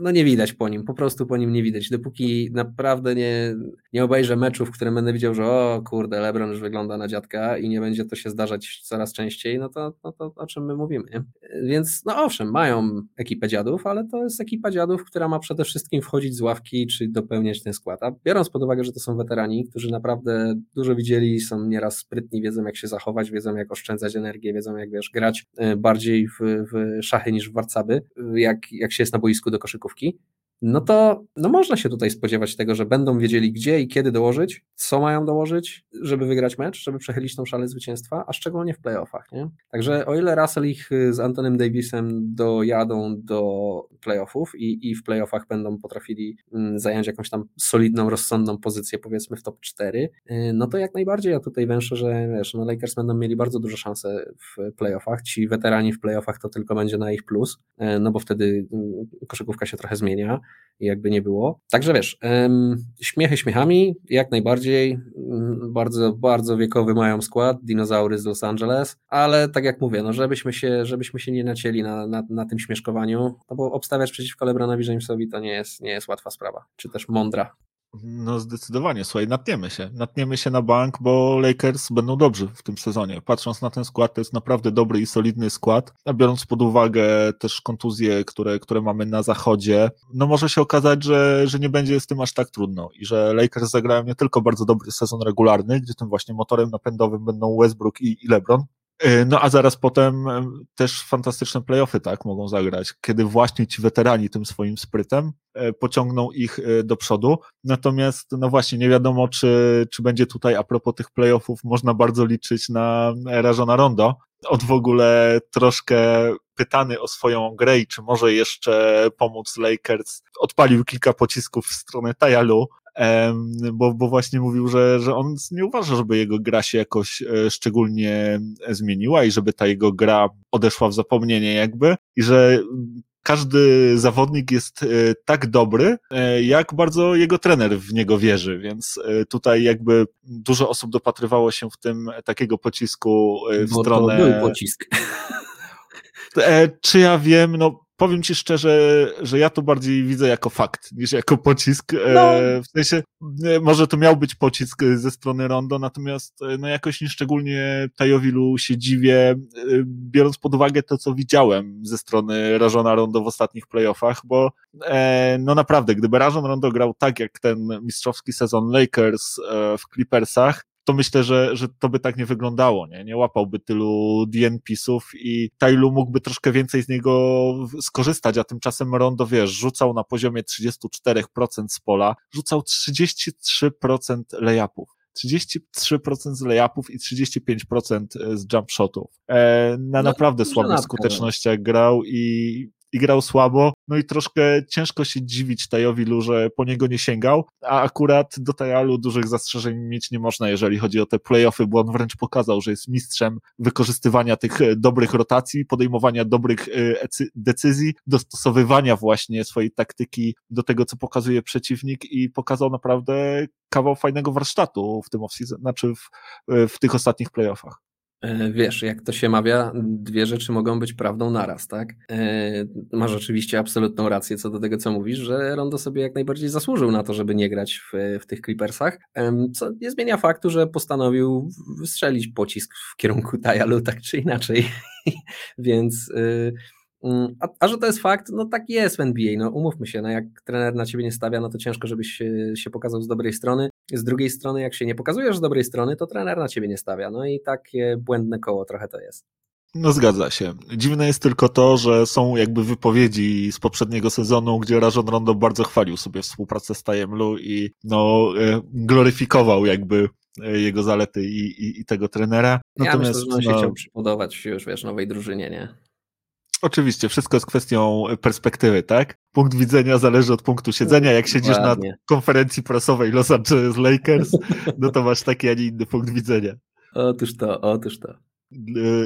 no nie widać po nim, po prostu po nim nie widać. Dopóki naprawdę nie, nie obejrzę meczów, w którym będę widział, że o kurde, LeBron już wygląda na dziadka i nie będzie to się zdarzać coraz częściej, no to, no to o czym my mówimy. Nie? Więc no owszem, mają ekipę dziadów, ale to jest ekipa dziadów, która ma przede wszystkim wchodzić z ławki czy dopełniać ten skład. A biorąc pod uwagę, że to są weterani, którzy naprawdę dużo widzieli, są nieraz sprytni, wiedzą jak się zachować, wiedzą jak oszczędzać energię, wiedzą jak wiesz, grać e, bardziej w, w szachy niż w warcaby, jak, jak się jest na boisku do koszykówki, no to no można się tutaj spodziewać tego, że będą wiedzieli gdzie i kiedy dołożyć, co mają dołożyć, żeby wygrać mecz, żeby przechylić tą szalę zwycięstwa, a szczególnie w playoffach. Nie? Także o ile Russell ich z Antonym Davisem dojadą do playoffów i, i w playoffach będą potrafili mm, zająć jakąś tam solidną, rozsądną pozycję powiedzmy w top 4, y, no to jak najbardziej ja tutaj węszę, że wiesz, no Lakers będą mieli bardzo duże szanse w playoffach, ci weterani w playoffach to tylko będzie na ich plus, y, no bo wtedy mm, koszykówka się trochę zmienia jakby nie było. Także wiesz, śmiechy śmiechami, jak najbardziej, mm, bardzo, bardzo wiekowy mają skład, dinozaury z Los Angeles, ale tak jak mówię, no żebyśmy się, żebyśmy się nie nacięli na, na, na tym śmieszkowaniu, no bo obstawiać przeciwko LeBronowi Jamesowi to nie jest, nie jest łatwa sprawa, czy też mądra. No zdecydowanie, słuchaj, natniemy się. Natniemy się na bank, bo Lakers będą dobrzy w tym sezonie. Patrząc na ten skład, to jest naprawdę dobry i solidny skład, a biorąc pod uwagę też kontuzje, które, które mamy na zachodzie, no może się okazać, że, że nie będzie z tym aż tak trudno i że Lakers zagrają nie tylko bardzo dobry sezon regularny, gdzie tym właśnie motorem napędowym będą Westbrook i, i LeBron, no a zaraz potem e, też fantastyczne playoffy, tak, mogą zagrać, kiedy właśnie ci weterani tym swoim sprytem e, pociągną ich do przodu. Natomiast, no właśnie, nie wiadomo, czy, czy będzie tutaj, a propos tych playoffów, można bardzo liczyć na Rajona Rondo. Od w ogóle troszkę pytany o swoją grę i czy może jeszcze pomóc Lakers, odpalił kilka pocisków w stronę Tajalu, bo, bo właśnie mówił, że, że on nie uważa, żeby jego gra się jakoś e, szczególnie zmieniła i żeby ta jego gra odeszła w zapomnienie jakby i że każdy zawodnik jest e, tak dobry, e, jak bardzo jego trener w niego wierzy, więc tutaj jakby dużo osób dopatrywało się w tym takiego pocisku w Bo stronę... To był pocisk. Czy ja wiem, no powiem ci szczerze, że ja to bardziej widzę jako fakt niż jako pocisk. E, no. W sensie, e, może to miał być pocisk ze strony Rondo, natomiast e, no jakoś nieszczególnie Tajowilu się dziwię, biorąc pod uwagę to, co widziałem ze strony Rażona Rondo w ostatnich playoffach, bo no naprawdę, gdyby Rażon Rondo grał tak jak ten mistrzowski sezon Lakers w Clippersach, to myślę, że, że to by tak nie wyglądało, nie? Nie łapałby tylu DNP-sów i Tailu mógłby troszkę więcej z niego skorzystać, a tymczasem Rondo, wiesz, rzucał na poziomie 34% z pola, rzucał 33% layupów. 33% z layupów i 35% z jump shotów. E, na no, naprawdę słabych skutecznościach grał i i grał słabo, no i troszkę ciężko się dziwić Tajowilu, że po niego nie sięgał, a akurat do Tajalu dużych zastrzeżeń mieć nie można, jeżeli chodzi o te playoffy, bo on wręcz pokazał, że jest mistrzem wykorzystywania tych e, dobrych rotacji, podejmowania dobrych e, decyzji, dostosowywania właśnie swojej taktyki do tego, co pokazuje przeciwnik i pokazał naprawdę kawał fajnego warsztatu w tym off-season, znaczy w, e, w tych ostatnich playoffach. E, wiesz, jak to się mawia, dwie rzeczy mogą być prawdą naraz, tak? E, masz oczywiście absolutną rację co do tego, co mówisz, że Rondo sobie jak najbardziej zasłużył na to, żeby nie grać w, w tych Clippersach, co nie zmienia faktu, że postanowił wystrzelić pocisk w kierunku Tajalu tak czy inaczej, więc... Y, mm, a, a, że to jest fakt, no tak jest w NBA, no umówmy się, no jak trener na ciebie nie stawia, no to ciężko, żebyś się, się pokazał z dobrej strony. Z drugiej strony, jak się nie pokazujesz z dobrej strony, to trener na ciebie nie stawia. No i takie błędne koło trochę to jest. No zgadza się. Dziwne jest tylko to, że są jakby wypowiedzi z poprzedniego sezonu, gdzie Rajon Rondo bardzo chwalił sobie współpracę z Tajemlu i no, e, gloryfikował jakby e, jego zalety i, i, i tego trenera. Natomiast, ja myślę, że on się no, chciał przypodobać już, wiesz, nowej drużynie, nie? Oczywiście, wszystko jest kwestią perspektywy, tak? Punkt widzenia zależy od punktu siedzenia. Jak siedzisz Ładnie. na konferencji prasowej Los Angeles Lakers, no to masz taki, a nie inny punkt widzenia. Otóż to, otóż to.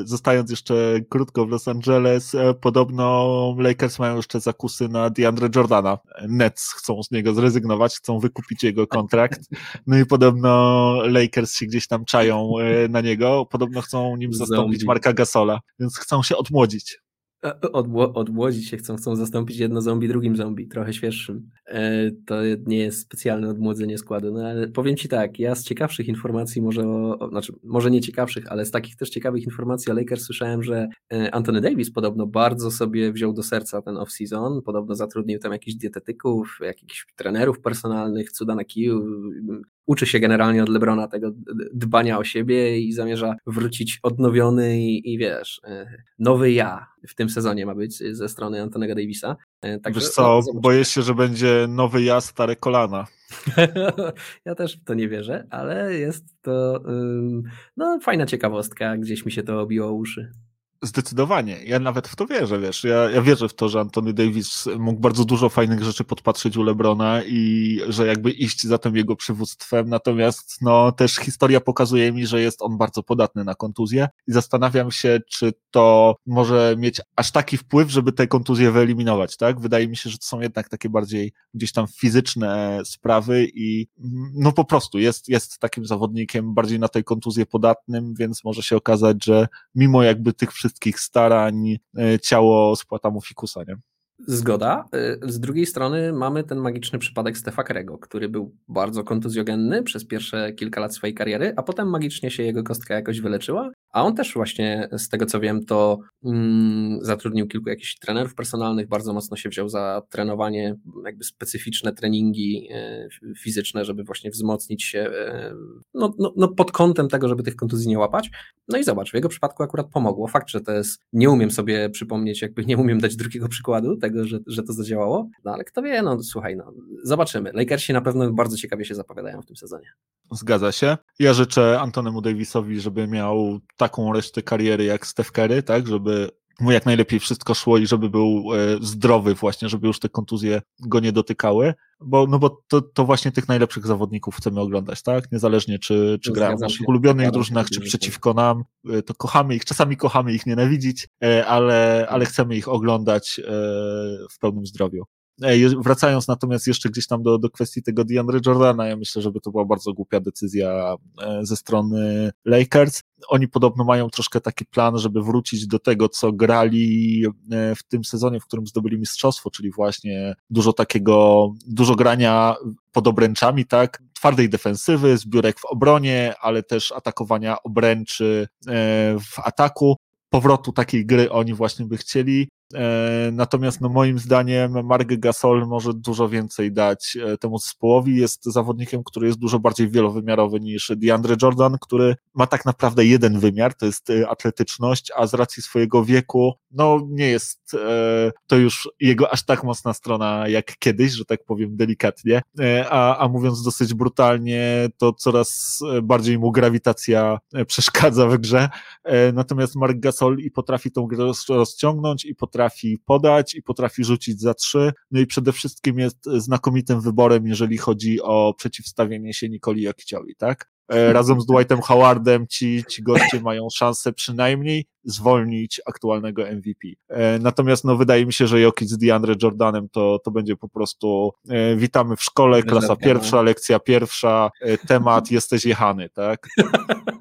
Zostając jeszcze krótko w Los Angeles, e, podobno Lakers mają jeszcze zakusy na DeAndre Jordana. Nets chcą z niego zrezygnować, chcą wykupić jego kontrakt. No i podobno Lakers się gdzieś tam czają e, na niego. Podobno chcą nim zastąpić Marka Gasola, więc chcą się odmłodzić. odmłodzić się chcą, chcą zastąpić jedno zombie drugim zombie, trochę świeższym. E, to nie jest specjalne odmłodzenie składu, no ale powiem Ci tak, ja z ciekawszych informacji może, znaczy może nie ciekawszych, ale z takich też ciekawych informacji o Lakers słyszałem, że e, Anthony Davis podobno bardzo sobie wziął do serca ten off-season, podobno zatrudnił tam jakichś dietetyków, jakichś trenerów personalnych, cuda na kiju, uczy się generalnie od Lebrona tego dbania o siebie i zamierza wrócić odnowiony i, i wiesz, e, nowy ja w tym sezonie ma być ze strony Antonego Davisa. E, także, wiesz co, no, boję się, że będzie nowy ja, stare kolana. ja też w to nie wierzę, ale jest to no, fajna ciekawostka, gdzieś mi się to obiło uszy. Zdecydowanie. Ja nawet w to wierzę, wiesz. Ja, ja wierzę w to, że Anthony Davis mógł bardzo dużo fajnych rzeczy podpatrzeć u Lebrona i że jakby iść za tym jego przywództwem. Natomiast no też historia pokazuje mi, że jest on bardzo podatny na kontuzję i zastanawiam się, czy to może mieć aż taki wpływ, żeby te kontuzje wyeliminować, tak? Wydaje mi się, że to są jednak takie bardziej gdzieś tam fizyczne sprawy i no po prostu jest, jest takim zawodnikiem bardziej na tej kontuzję podatnym, więc może się okazać, że mimo jakby tych wszystkich wszystkich starań e, ciało spłata mu fikusa, nie? Zgoda. E, z drugiej strony mamy ten magiczny przypadek Stefa Kerego, który był bardzo kontuzjogenny przez pierwsze kilka lat swojej kariery, a potem magicznie się jego kostka jakoś wyleczyła a on też właśnie, z tego co wiem, to mm, zatrudnił kilku jakichś trenerów personalnych, bardzo mocno się wziął za trenowanie, jakby specyficzne treningi e, fizyczne, żeby właśnie wzmocnić się e, no, no, no, pod kątem tego, żeby tych kontuzji nie łapać. No i zobacz, w jego przypadku akurat pomogło. Fakt, że to jest, nie umiem sobie przypomnieć, jakby nie umiem dać drugiego przykładu tego, że, że to zadziałało, no ale kto wie, no słuchaj, no zobaczymy. Lakersi na pewno bardzo ciekawie się zapowiadają w tym sezonie. Zgadza się. Ja życzę Antonemu Davisowi, żeby miał taką resztę kariery jak Steph Curry, tak, żeby mu jak najlepiej wszystko szło i żeby był e, zdrowy właśnie, żeby już te kontuzje go nie dotykały, bo, no bo to, to właśnie tych najlepszych zawodników chcemy oglądać, tak? Niezależnie czy, czy grają w naszych ulubionych drużynach, czy przeciwko nam, e, to kochamy ich, czasami kochamy ich nienawidzić, e, ale, ale chcemy ich oglądać w pełnym zdrowiu. Wracając natomiast jeszcze gdzieś tam do, do kwestii tego DeAndre Jordana, ja myślę, żeby to była bardzo głupia decyzja ze strony Lakers. Oni podobno mają troszkę taki plan, żeby wrócić do tego, co grali e, w tym sezonie, w którym zdobyli mistrzostwo, czyli właśnie dużo takiego, dużo grania pod obręczami, tak? Twardej defensywy, zbiórek w obronie, ale też atakowania obręczy e, w ataku powrotu takiej gry oni właśnie by chcieli. E, natomiast no moim zdaniem Mark Gasol może dużo więcej dać e, temu zespołowi. Jest zawodnikiem, który jest dużo bardziej wielowymiarowy niż DeAndre Jordan, który ma tak naprawdę jeden wymiar, to jest e, atletyczność, a z racji swojego wieku, no nie jest to już jego aż tak mocna strona jak kiedyś, że tak powiem delikatnie, a, a mówiąc dosyć brutalnie, to coraz bardziej mu grawitacja przeszkadza w grze. Natomiast Mark Gasol i potrafi tą grę rozciągnąć i potrafi potrafi podać i potrafi rzucić za trzy, no i przede wszystkim jest znakomitym wyborem, jeżeli chodzi o przeciwstawienie się Nikoli Jokiciowi, tak? E, razem z Dwightem Howardem ci, ci goście mają szansę przynajmniej zwolnić aktualnego MVP. E, natomiast no, wydaje mi się, że Jokic z DeAndre Jordanem to, to będzie po prostu e, witamy w szkole, klasa pierwsza, lekcja pierwsza, temat jesteś jechany, tak?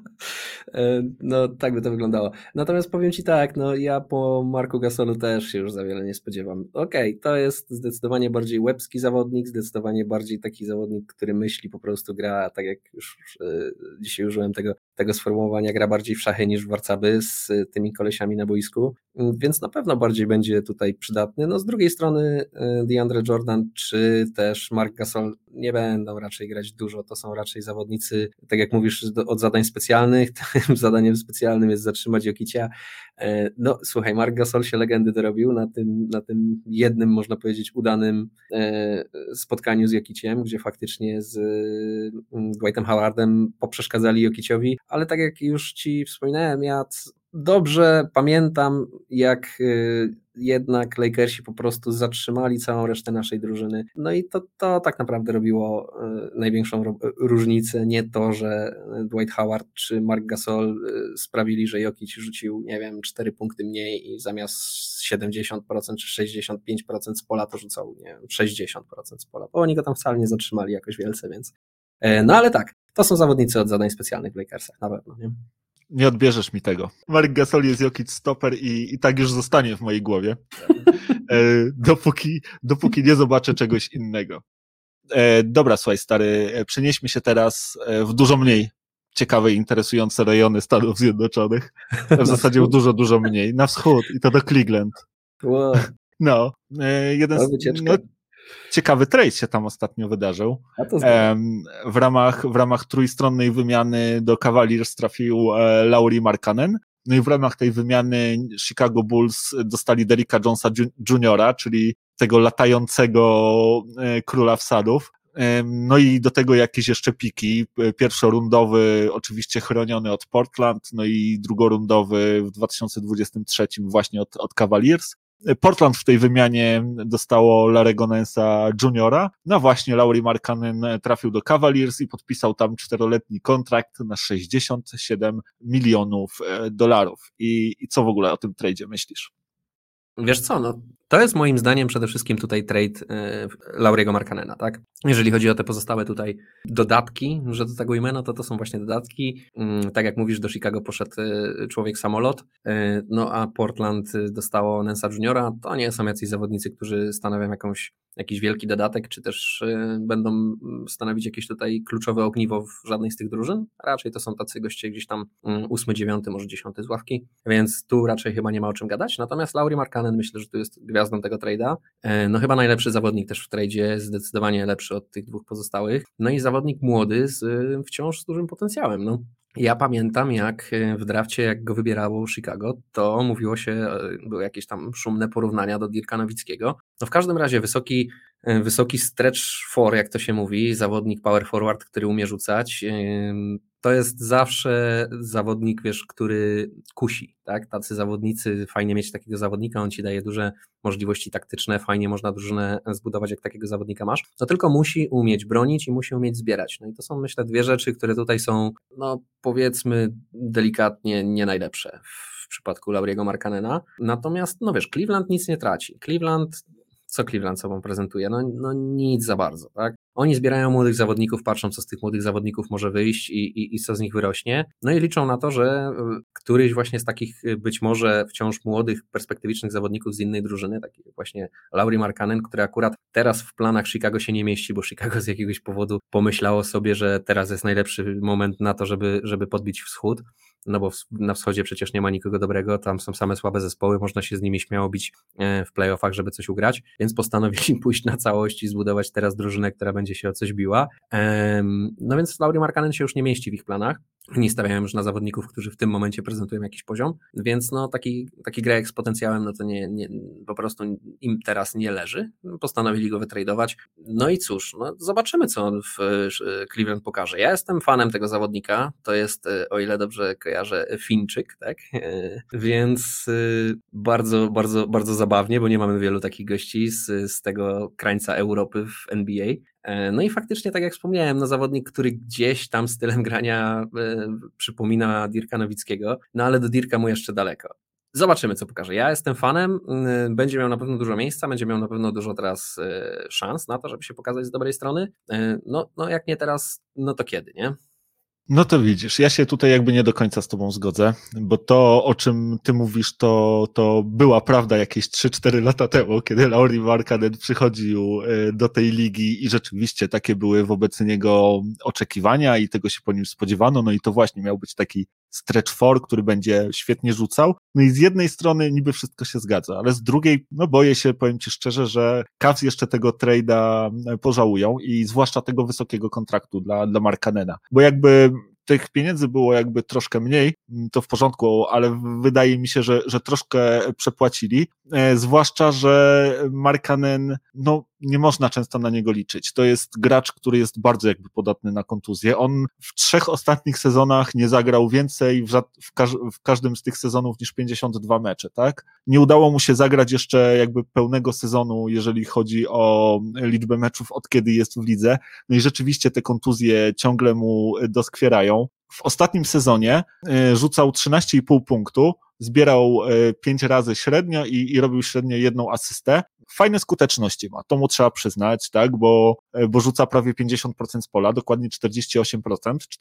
No, tak by to wyglądało. Natomiast powiem Ci tak, no ja po Marku Gasolu też się już za wiele nie spodziewam. Okej, okay, to jest zdecydowanie bardziej łebski zawodnik, zdecydowanie bardziej taki zawodnik, który myśli, po prostu gra, tak jak już e, dzisiaj użyłem tego, tego sformułowania, gra bardziej w szachy niż w warcaby z tymi kolesiami na boisku, więc na pewno bardziej będzie tutaj przydatny. No z drugiej strony e, DeAndre Jordan czy też Mark Gasol nie będą raczej grać dużo, to są raczej zawodnicy, tak jak mówisz, od zadań specjalnych, tym zadaniem specjalnym jest zatrzymać Jokicia. E, no słuchaj, Mark Gasol się legendy dorobił na tym, na tym jednym, można powiedzieć, udanym e, spotkaniu z Jokiciem, gdzie faktycznie z mm, Dwightem Howardem poprzeszkadzali Jokiciowi, ale tak jak już Ci wspominałem, ja dobrze pamiętam, jak y, jednak Lakersi po prostu zatrzymali całą resztę naszej drużyny. No i to, to tak naprawdę robiło y, największą różnicę. Nie to, że Dwight Howard czy Mark Gasol y, sprawili, że Jokic rzucił, nie wiem, 4 punkty mniej i zamiast 70% czy 65% z pola to rzucał, nie wiem, 60% z pola. Bo oni go tam wcale nie zatrzymali jakoś wielce, więc. E, no ale tak, to są zawodnicy od zadań specjalnych w Lakersach, na pewno. Nie? Nie odbierzesz mi tego. Mark Gasol jest Jokic stoper i, i tak już zostanie w mojej głowie, e, dopóki, dopóki nie zobaczę czegoś innego. E, dobra, słuchaj, stary, e, przenieśmy się teraz w dużo mniej ciekawe i interesujące rejony Stanów Zjednoczonych. W zasadzie w dużo, dużo mniej. Na wschód i to do Cleveland. Wow. No, jeden z, no, ciekawy trade się tam ostatnio wydarzył. W ramach, w ramach trójstronnej wymiany do Cavaliers trafił e, Lauri Markanen. No i w ramach tej wymiany Chicago Bulls dostali Derricka Jonesa Juniora, czyli tego latającego e, króla wsadów. No i do tego jakieś jeszcze piki. Pierwszorundowy oczywiście chroniony od Portland, no i drugorundowy w 2023 właśnie od, od Cavaliers. Portland w tej wymianie dostało Larego Nansa Juniora. No właśnie, Laurie Markanen trafił do Cavaliers i podpisał tam czteroletni kontrakt na 67 milionów e, dolarów. I, I co w ogóle o tym tradzie myślisz? Wiesz co, no to jest moim zdaniem przede wszystkim tutaj trade e, Lauriego Markanena, tak? Jeżeli chodzi o te pozostałe tutaj dodatki, że do tego imienia, to to są właśnie dodatki. Mm, tak jak mówisz, do Chicago poszedł e, człowiek samolot, e, no a Portland dostało Nensa Juniora. To nie są jacyś zawodnicy, którzy stanowią jakąś, jakiś wielki dodatek, czy też będą stanowić jakieś tutaj kluczowe ogniwo w żadnej z tych drużyn. Raczej to są tacy goście gdzieś tam mm, ósmy, dziewiąty, może dziesiąty z ławki, więc tu raczej chyba nie ma o czym gadać. Natomiast Laurie Markanen myślę, że tu jest gwiazdą tego trade'a. E, no chyba najlepszy zawodnik też w trade'zie, zdecydowanie lepszy od tych dwóch pozostałych. No i zawodnik młody z e, wciąż z dużym potencjałem. No. Ja pamiętam, jak e, w drafcie, jak go wybierało Chicago, to mówiło się, były jakieś tam szumne porównania do Dirka Nowickiego. No w każdym razie wysoki, wysoki stretch for, jak to się mówi, zawodnik power forward, który umie rzucać, to jest zawsze zawodnik, wiesz, który kusi, tak? Tacy zawodnicy, fajnie mieć takiego zawodnika, on ci daje duże możliwości taktyczne, fajnie można drużynę zbudować, jak takiego zawodnika masz. To tylko musi umieć bronić i musi umieć zbierać. No i to są, myślę, dwie rzeczy, które tutaj są, no powiedzmy delikatnie nie najlepsze w przypadku Lauriego Markanena. Natomiast, no wiesz, Cleveland nic nie traci. Cleveland co Cleveland sobą prezentuje? No, no nic za bardzo, tak? Oni zbierają młodych zawodników, patrzą, co z tych młodych zawodników może wyjść i, i, i co z nich wyrośnie. No i liczą na to, że y, któryś właśnie z takich y, być może wciąż młodych, perspektywicznych zawodników z innej drużyny, taki właśnie Laurie Markanen, który akurat teraz w planach Chicago się nie mieści, bo Chicago z jakiegoś powodu pomyślało sobie, że teraz jest najlepszy moment na to, żeby, żeby podbić wschód no bo na wschodzie przecież nie ma nikogo dobrego, tam są same słabe zespoły, można się z nimi śmiało bić e, w playoffach, żeby coś ugrać, więc postanowili pójść na całość i zbudować teraz drużynę, która będzie się o coś biła. No więc Laurie Markanen się już nie mieści w ich planach, nie stawiają już na zawodników, którzy w tym momencie prezentują jakiś poziom, więc no taki, taki grek z potencjałem, no to nie, nie, po prostu im teraz nie leży. Postanowili go wytradować. No i cóż, no zobaczymy, co on w Cleveland pokaże. Ja jestem fanem tego zawodnika, to jest, e, o ile dobrze kojarzę, Finczyk, tak? E, więc e, bardzo, bardzo, bardzo zabawnie, bo nie mamy wielu takich gości z, z tego krańca Europy w NBA. E, no i faktycznie, tak jak wspomniałem, no zawodnik, który gdzieś tam stylem grania e, przypomina Dirka Nowickiego, no ale do Dirka mu jeszcze daleko. Zobaczymy, co pokaże. Ja jestem fanem, e, będzie miał na pewno dużo miejsca, będzie miał na pewno dużo teraz szans na to, żeby się pokazać z dobrej strony. No, no jak nie teraz, no to kiedy, nie? No to widzisz, ja się tutaj jakby nie do końca z tobą zgodzę, bo to, o czym ty mówisz, to, to była prawda jakieś 3-4 lata temu, kiedy Laurie Markanen przychodził e, do tej ligi i rzeczywiście takie były wobec niego oczekiwania i tego się po nim spodziewano, no i to właśnie miał być taki stretch for, który będzie świetnie rzucał. No i z jednej strony niby wszystko się zgadza, ale z drugiej, no boję się, powiem ci szczerze, że Cavs jeszcze tego trade'a e, pożałują i zwłaszcza tego wysokiego kontraktu dla, dla Markanena, bo jakby tych pieniędzy było jakby troszkę mniej, to w porządku, ale wydaje mi się, że, że troszkę przepłacili, zwłaszcza, że Markanen, no nie można często na niego liczyć. To jest gracz, który jest bardzo jakby podatny na kontuzję. On w trzech ostatnich sezonach nie zagrał więcej w, w, każ w każdym z tych sezonów niż 52 mecze, tak? Nie udało mu się zagrać jeszcze jakby pełnego sezonu, jeżeli chodzi o liczbę meczów od kiedy jest w lidze. No i rzeczywiście te kontuzje ciągle mu doskwierają. W ostatnim sezonie y, rzucał 13,5 punktu, zbierał 5 e, razy średnio i, i robił średnio jedną asystę. fajne skuteczności ma, to mu trzeba przyznać, tak, bo, e, bo rzuca prawie 50% z pola, dokładnie 48%,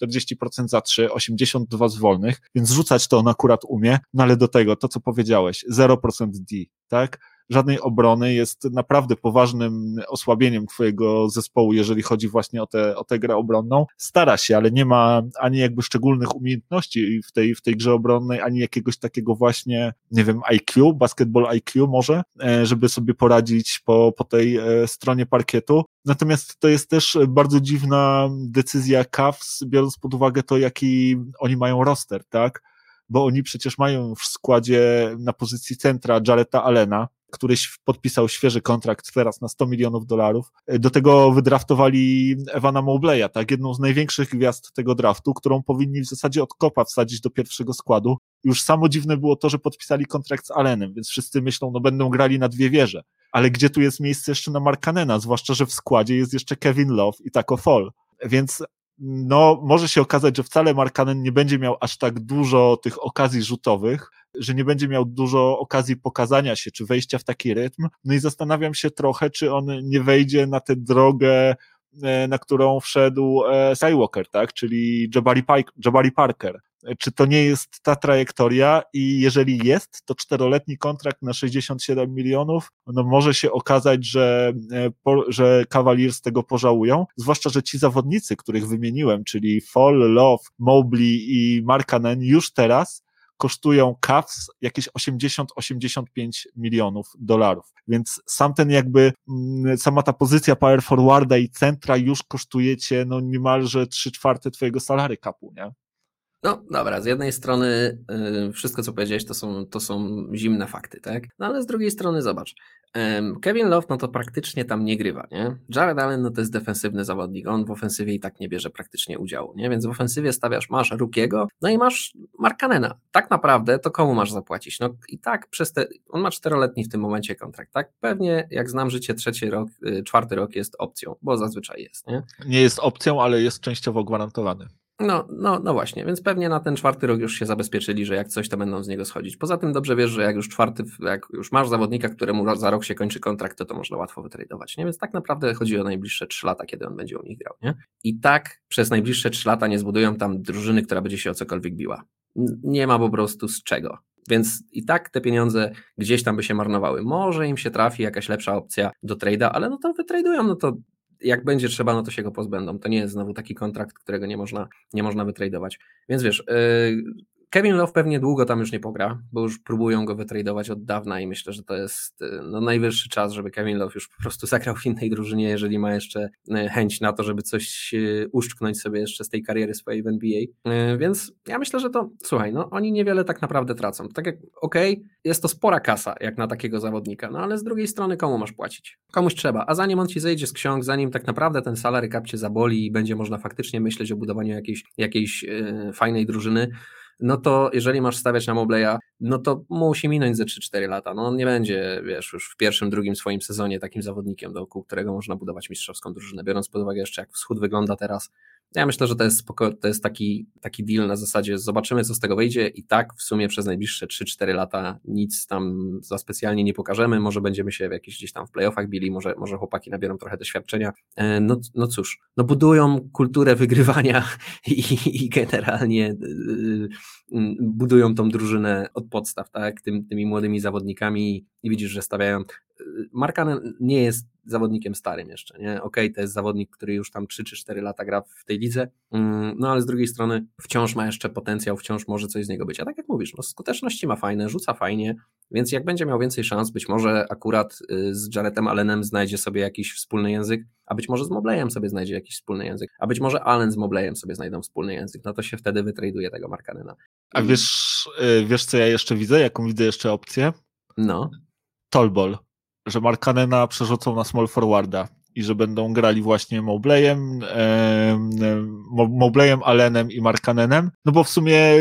40% za 3, 82 z wolnych, więc rzucać to on akurat umie, no ale do tego, to co powiedziałeś, 0% D, tak, żadnej obrony, jest naprawdę poważnym osłabieniem twojego zespołu, jeżeli chodzi właśnie o tę o tę grę obronną. Stara się, ale nie ma ani jakby szczególnych umiejętności w tej, w tej grze obronnej, ani jakiegoś takiego właśnie, nie wiem, IQ, basketball IQ może, e, żeby sobie poradzić po, po tej e, stronie parkietu. Natomiast to jest też bardzo dziwna decyzja Cavs, biorąc pod uwagę to, jaki oni mają roster, tak? Bo oni przecież mają w składzie na pozycji centra Jareta Allena, któryś podpisał świeży kontrakt teraz na 100 milionów dolarów. Do tego wydraftowali Ewana Mowbleya, tak, jedną z największych gwiazd tego draftu, którą powinni w zasadzie od kopa wsadzić do pierwszego składu. Już samo dziwne było to, że podpisali kontrakt z Allenem, więc wszyscy myślą, no będą grali na dwie wieże. Ale gdzie tu jest miejsce jeszcze na Markanena, zwłaszcza, że w składzie jest jeszcze Kevin Love i Taco Fall. Więc no, może się okazać, że wcale Markanen nie będzie miał aż tak dużo tych okazji rzutowych, że nie będzie miał dużo okazji pokazania się, czy wejścia w taki rytm. No i zastanawiam się trochę, czy on nie wejdzie na tę drogę, e, na którą wszedł e, Skywalker, tak? Czyli Jabari, Pike, Jabari Parker. Czy to nie jest ta trajektoria i jeżeli jest, to czteroletni kontrakt na 67 milionów, no może się okazać, że, e, że Cavaliers tego pożałują, zwłaszcza, że ci zawodnicy, których wymieniłem, czyli Fall, Love, Mobley i Markanen już teraz kosztują Cavs jakieś 80-85 milionów dolarów. Więc sam ten jakby, mm, sama ta pozycja power forwarda i centra już kosztuje cię no niemalże 3 czwarte twojego salary capu, nie? No dobra, z jednej strony yy, wszystko, co powiedziałeś, to są, to są zimne fakty, tak? No ale z drugiej strony zobacz, Kevin Love no to praktycznie tam nie grywa, nie? Jared Allen no to jest defensywny zawodnik, on w ofensywie i tak nie bierze praktycznie udziału, nie? Więc w ofensywie stawiasz, masz Rukiego, no i masz Markanena. Tak naprawdę to komu masz zapłacić? No i tak przez te, on ma czteroletni w tym momencie kontrakt, tak? Pewnie jak znam życie, trzeci rok, y, czwarty rok jest opcją, bo zazwyczaj jest, nie? Nie jest opcją, ale jest częściowo gwarantowany. No, no, no właśnie, więc pewnie na ten czwarty rok już się zabezpieczyli, że jak coś, to będą z niego schodzić. Poza tym dobrze wiesz, że jak już czwarty, jak już masz zawodnika, któremu za rok się kończy kontrakt, to to można łatwo wytradować, nie? Więc tak naprawdę chodzi o najbliższe trzy lata, kiedy on będzie u nich grał, nie? I tak przez najbliższe trzy lata nie zbudują tam drużyny, która będzie się o cokolwiek biła. Nie ma po prostu z czego. Więc i tak te pieniądze gdzieś tam by się marnowały. Może im się trafi jakaś lepsza opcja do trade'a, ale no to wytradują, no to jak będzie trzeba, no to się go pozbędą. To nie jest znowu taki kontrakt, którego nie można, nie można wytradować. Więc wiesz, yy, Kevin Love pewnie długo tam już nie pogra, bo już próbują go wytradować od dawna i myślę, że to jest y, no, najwyższy czas, żeby Kevin Love już po prostu zagrał w innej drużynie, jeżeli ma jeszcze y, chęć na to, żeby coś y, uszczknąć sobie jeszcze z tej kariery swojej w NBA. Więc ja myślę, że to, słuchaj, no oni niewiele tak naprawdę tracą. Tak jak, okej, okay, jest to spora kasa jak na takiego zawodnika, no ale z drugiej strony komu masz płacić? Komuś trzeba, a zanim on ci zejdzie z ksiąg, zanim tak naprawdę ten salary cap cię zaboli i będzie można faktycznie myśleć o budowaniu jakiejś, jakiejś yy, fajnej drużyny, no to jeżeli masz stawiać na Mobleya, no to musi minąć ze 3-4 lata. No on nie będzie, wiesz, już w pierwszym, drugim swoim sezonie takim zawodnikiem, dookoła którego można budować mistrzowską drużynę, biorąc pod uwagę jeszcze jak wschód wygląda teraz, ja myślę, że to jest, spoko, to jest taki, taki deal na zasadzie zobaczymy, co z tego wyjdzie i tak w sumie przez najbliższe 3-4 lata nic tam za specjalnie nie pokażemy, może będziemy się w jakichś gdzieś tam w playoffach bili, może, może chłopaki nabiorą trochę doświadczenia. E, no, no cóż, no budują kulturę wygrywania i, i generalnie y, y, budują tą drużynę od podstaw, tak, Tym, tymi młodymi zawodnikami i widzisz, że stawiają Markanen nie jest zawodnikiem starym jeszcze, nie? Okej, okay, to jest zawodnik, który już tam 3 czy 4 lata gra w tej lidze, mm, no ale z drugiej strony wciąż ma jeszcze potencjał, wciąż może coś z niego być. A tak jak mówisz, no skuteczności ma fajne, rzuca fajnie, więc jak będzie miał więcej szans, być może akurat y, z Jaretem Allenem znajdzie sobie jakiś wspólny język, a być może z Mobleyem sobie znajdzie jakiś wspólny język, a być może Allen z Mobleyem sobie znajdą wspólny język, no to się wtedy wytraduje tego Markanena. A wiesz, y, wiesz co ja jeszcze widzę? Jaką widzę jeszcze opcję? No. Tolbol że Markanena przerzucą na small forwarda i że będą grali właśnie Mobleyem, e, Mobleyem, Allenem i Markanenem, no bo w sumie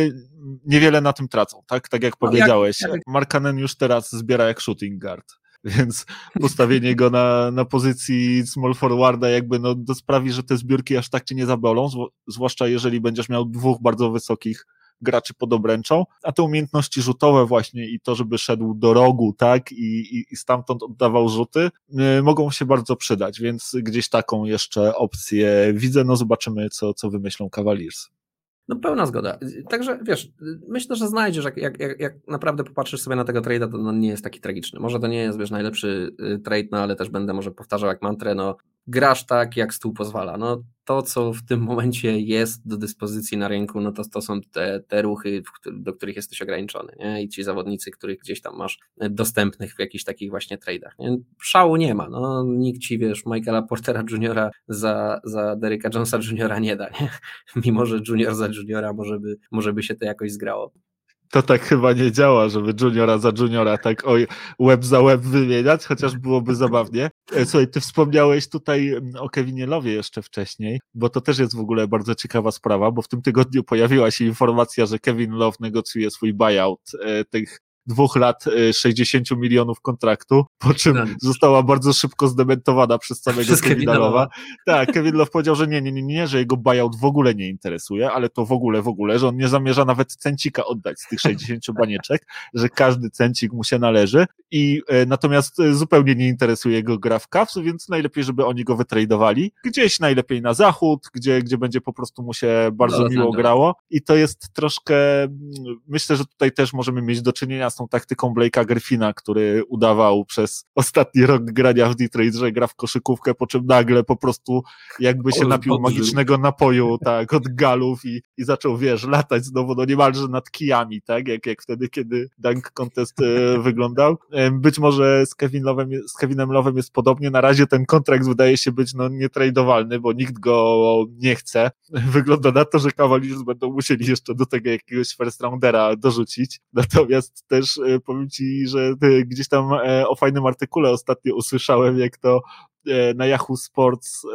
niewiele na tym tracą, tak? Tak jak no, powiedziałeś. Markanen już teraz zbiera jak shooting guard. Więc postawienie go na, na pozycji small forwarda jakby no, sprawi, że te zbiórki aż tak cię nie zabolą, zwłaszcza jeżeli będziesz miał dwóch bardzo wysokich graczy pod obręczą, a te umiejętności rzutowe właśnie i to, żeby szedł do rogu, tak, i, i, i stamtąd oddawał rzuty, y, mogą się bardzo przydać, więc gdzieś taką jeszcze opcję widzę, no zobaczymy, co, co wymyślą Cavaliers. No pełna zgoda. Także wiesz, myślę, że znajdziesz, jak, jak, jak, naprawdę popatrzysz sobie na tego trade'a, to on nie jest taki tragiczny. Może to nie jest, wiesz, najlepszy y, trade, no ale też będę może powtarzał jak mantrę, no grasz tak, jak stół pozwala. No to, co w tym momencie jest do dyspozycji na rynku, no to, to są te, te ruchy, do których jesteś ograniczony, nie? I ci zawodnicy, których gdzieś tam masz dostępnych w jakichś takich właśnie trade'ach, nie? Szału nie ma, no nikt ci, wiesz, Michaela Portera Juniora za, za Deryka Jonesa Juniora nie da, nie? Mimo, że Junior za Juniora może by, może by się to jakoś zgrało to tak chyba nie działa, żeby juniora za juniora tak oj, web za web wymieniać, chociaż byłoby zabawnie. E, słuchaj, ty wspomniałeś tutaj mm, o Kevinie Lowie jeszcze wcześniej, bo to też jest w ogóle bardzo ciekawa sprawa, bo w tym tygodniu pojawiła się informacja, że Kevin Love negocjuje swój buyout e, tych dwóch lat 60 y, milionów kontraktu, po czym no. została bardzo szybko zdementowana przez samego Kevina Love'a. Tak, Kevin Love powiedział, że nie, nie, nie, nie, że jego buyout w ogóle nie interesuje, ale to w ogóle, w ogóle, że on nie zamierza nawet cencika oddać z tych 60 banieczek, że każdy cencik mu się należy i e, natomiast e, zupełnie nie interesuje go gra w Cavs, więc najlepiej, żeby oni go wytradowali gdzieś najlepiej na zachód, gdzie, gdzie będzie po prostu mu się bardzo no, miło grało i to jest troszkę, mm, myślę, że tutaj też możemy mieć do czynienia z tą taktyką Blake'a Griffina, który udawał przez ostatni rok grania w Detroit, że gra w koszykówkę, po czym nagle po prostu jakby się napił magicznego napoju, tak, od galów i, i zaczął, wiesz, latać znowu, no niemalże nad kijami, tak, jak, jak wtedy, kiedy Dunk Contest e, wyglądał. E, być może z, Kevin Love'em, z Kevinem Love'em jest podobnie, na razie ten kontrakt wydaje się być, no, nietradowalny, bo nikt go nie chce. Wygląda na to, że Cavaliers będą musieli jeszcze do tego jakiegoś first roundera dorzucić, natomiast też też e, powiem Ci, że gdzieś tam e, o fajnym artykule ostatnio usłyszałem, jak to e, na Yahoo Sports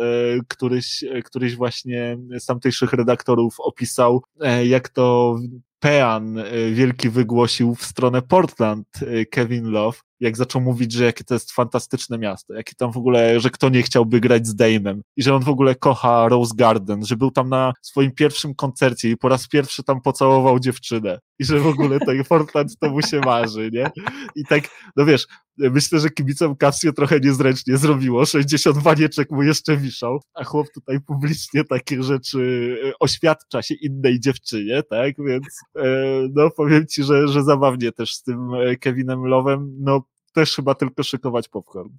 któryś, któryś właśnie z tamtejszych redaktorów opisał, jak to Pean wielki wygłosił w stronę Portland Kevin Love, jak zaczął mówić, że jakie to jest fantastyczne miasto, jakie tam w ogóle, że kto nie chciałby grać z Dame'em i że on w ogóle kocha Rose Garden, że był tam na swoim pierwszym koncercie i po raz pierwszy tam pocałował dziewczynę i że w ogóle ten Fortnite to mu się marzy, nie? I tak, no wiesz, myślę, że kibicom Casio trochę niezręcznie zrobiło, 60 wanieczek mu jeszcze wiszą, a chłop tutaj publicznie takie rzeczy e, oświadcza się innej dziewczynie, tak, więc e, no powiem ci, że, że zabawnie też z tym e, Kevinem Love'em, no też chyba tylko szykować popcorn.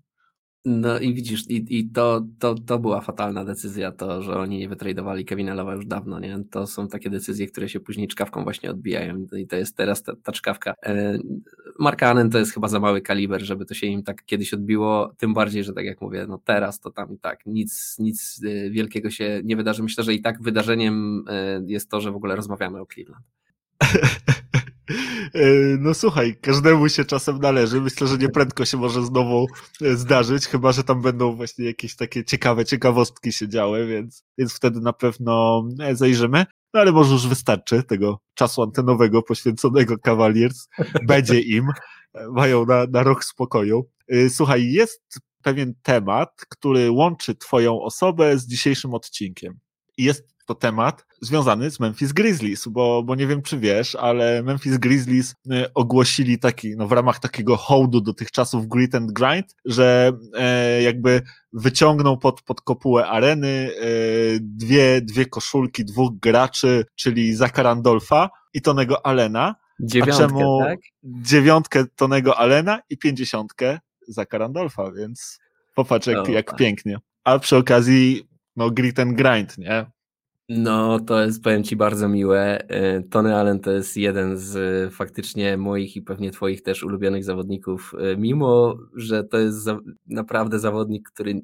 No i widzisz, i, i to, to, to była fatalna decyzja, to, że oni nie wytradowali Kevina Love'a już dawno, nie? To są takie decyzje, które się później czkawką właśnie odbijają i to jest teraz ta, ta czkawka. E, Mark Annen to jest chyba za mały kaliber, żeby to się im tak kiedyś odbiło, tym bardziej, że tak jak mówię, no teraz to tam i tak nic, nic e, wielkiego się nie wydarzy. Myślę, że i tak wydarzeniem e, jest to, że w ogóle rozmawiamy o Cleveland. E, no słuchaj, każdemu się czasem należy. Myślę, że nieprędko się może znowu e, zdarzyć, chyba że tam będą właśnie jakieś takie ciekawe ciekawostki się działy, więc, więc wtedy na pewno e, zajrzymy. No ale może już wystarczy tego czasu antenowego poświęconego Cavaliers. Będzie im. Mają na, na rok spokoju. Słuchaj, jest pewien temat, który łączy Twoją osobę z dzisiejszym odcinkiem. Jest to temat związany z Memphis Grizzlies, bo, bo nie wiem, czy wiesz, ale Memphis Grizzlies y, ogłosili taki, no w ramach takiego hołdu do tych czasów grit and grind, że e, jakby wyciągną pod, pod kopułę areny e, dwie, dwie koszulki dwóch graczy, czyli Zaka Randolfa i Tonego Alena. Dziewiątkę, czemu tak? Dziewiątkę Tonego Alena i pięćdziesiątkę Zaka Randolfa, więc popatrz jak, jak tak. pięknie. A przy okazji, no grit and grind, nie? No, to jest, powiem Ci, bardzo miłe. E, Tony Allen to jest jeden z e, faktycznie moich i pewnie Twoich też ulubionych zawodników, e, mimo że to jest za, naprawdę zawodnik, który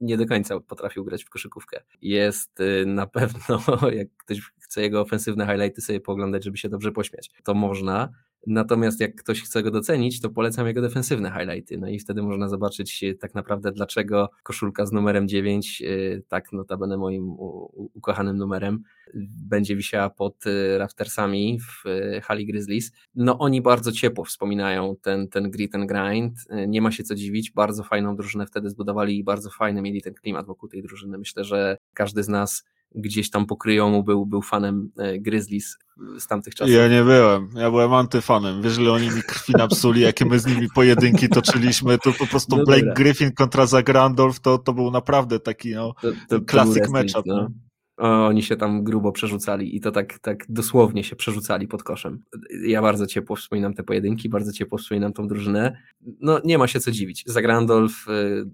nie do końca potrafił grać w koszykówkę. Jest na pewno, jak ktoś chce jego ofensywne highlighty sobie pooglądać, żeby się dobrze pośmiać, to można Natomiast jak ktoś chce go docenić, to polecam jego defensywne highlighty. No i wtedy można zobaczyć e, tak naprawdę, dlaczego koszulka z numerem 9, e, tak notabene moim ukochanym numerem, będzie wisiała pod e, raftersami w hali Grizzlies. No oni bardzo ciepło wspominają ten, ten grit and grind. Nie ma się co dziwić. Bardzo fajną drużynę wtedy zbudowali i bardzo fajny mieli ten klimat wokół tej drużyny. Myślę, że każdy z nas gdzieś tam pokryjomu był, był fanem Grizzlies z tamtych czasów. Ja nie byłem, ja byłem antyfanem. Wiesz, że oni mi krwi napsuli, jakie my z nimi pojedynki toczyliśmy, to po prostu no Blake. Griffin kontra Zach Randolph, to, to był naprawdę taki no, to, to, classic matchup. No. No oni się tam grubo przerzucali i to tak, tak dosłownie się przerzucali pod koszem. Ja bardzo ciepło wspominam te pojedynki, bardzo ciepło wspominam tą drużynę. No nie ma się co dziwić. Zagrandolf, y,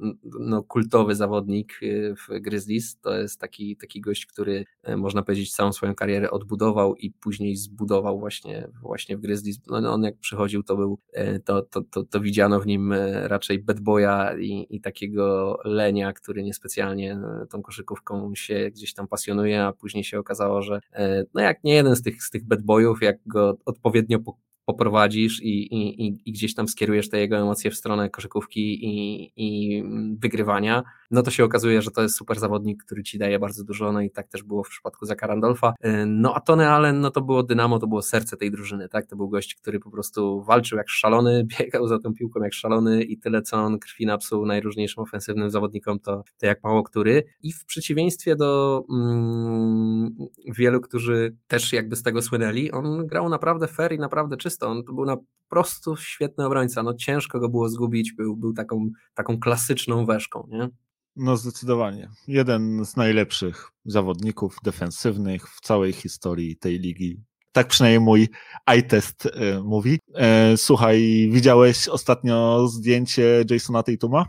no kultowy zawodnik y, w Grizzlies, to jest taki, taki gość, który y, można powiedzieć całą swoją karierę odbudował i później zbudował właśnie, właśnie w Grizzlies. No, on jak przychodził, to był, to, to, to, to widziano w nim raczej bad boya i, i takiego lenia, który niespecjalnie tą koszykówką się gdzieś tam pasjonuje a później się okazało, że e, no jak nie jeden z tych, z tych bad boyów, jak go odpowiednio poprowadzisz i, i, i gdzieś tam skierujesz te jego emocje w stronę koszykówki i, i wygrywania, no to się okazuje, że to jest super zawodnik, który ci daje bardzo dużo, no i tak też było w przypadku Zaka Randolfa. E, no a Tony Allen, no to było dynamo, to było serce tej drużyny, tak? To był gość, który po prostu walczył jak szalony, biegał za tą piłką jak szalony i tyle, co on krwi napsuł najróżniejszym ofensywnym zawodnikom, to, to jak mało który. I w przeciwieństwie do mm, wielu, którzy też jakby z tego słynęli, on grał naprawdę fair i naprawdę czysto. On był na prostu świetny obrońca, no ciężko go było zgubić, był, był taką, taką klasyczną weszką, nie? No zdecydowanie. Jeden z najlepszych zawodników defensywnych w całej historii tej ligi. Tak przynajmniej mój iTest y, mówi. E, słuchaj, widziałeś ostatnio zdjęcie Jasona Tatuma?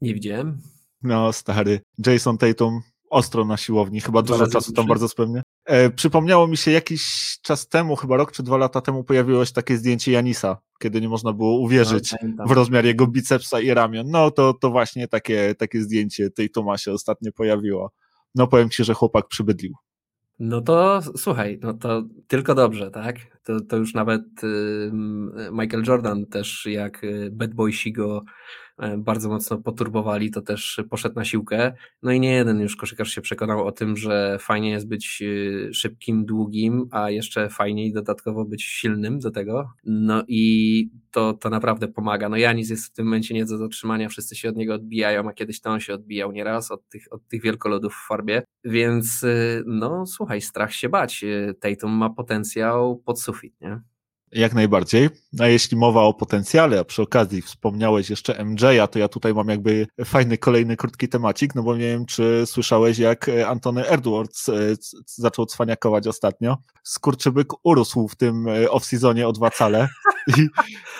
Nie widziałem. No stary, Jason Tatum ostro na siłowni, chyba dużo czasu tam bardzo spełnia. E, przypomniało mi się jakiś czas temu, chyba rok czy dwa lata temu pojawiło się takie zdjęcie Janisa, kiedy nie można było uwierzyć no, w rozmiar jego bicepsa i ramion. No to, to właśnie takie, takie zdjęcie tej Tomasie ostatnio pojawiło. No powiem ci, że chłopak przybydlił. No to słuchaj, no to tylko dobrze, tak? To, to już nawet y, Michael Jordan też jak y, Bad Boy go bardzo mocno poturbowali, to też poszedł na siłkę. No i nie jeden już koszykarz się przekonał o tym, że fajnie jest być e, szybkim, długim, a jeszcze fajniej dodatkowo być silnym do tego. No i to, to naprawdę pomaga. No Janis jest w tym momencie nie do zatrzymania, wszyscy się od niego odbijają, a kiedyś to on się odbijał nieraz od tych, od tych wielkolodów w farbie, więc e, no słuchaj, strach się bać. Tatum ma potencjał pod sufit, nie? Jak najbardziej. A jeśli mowa o potencjale, a przy okazji wspomniałeś jeszcze MJ-a, to ja tutaj mam jakby fajny kolejny krótki temacik, no bo nie wiem, czy słyszałeś, jak Antony Edwards e, zaczął cwaniakować ostatnio. Skurczybyk urósł w tym e, off-seasonie o dwa cale i,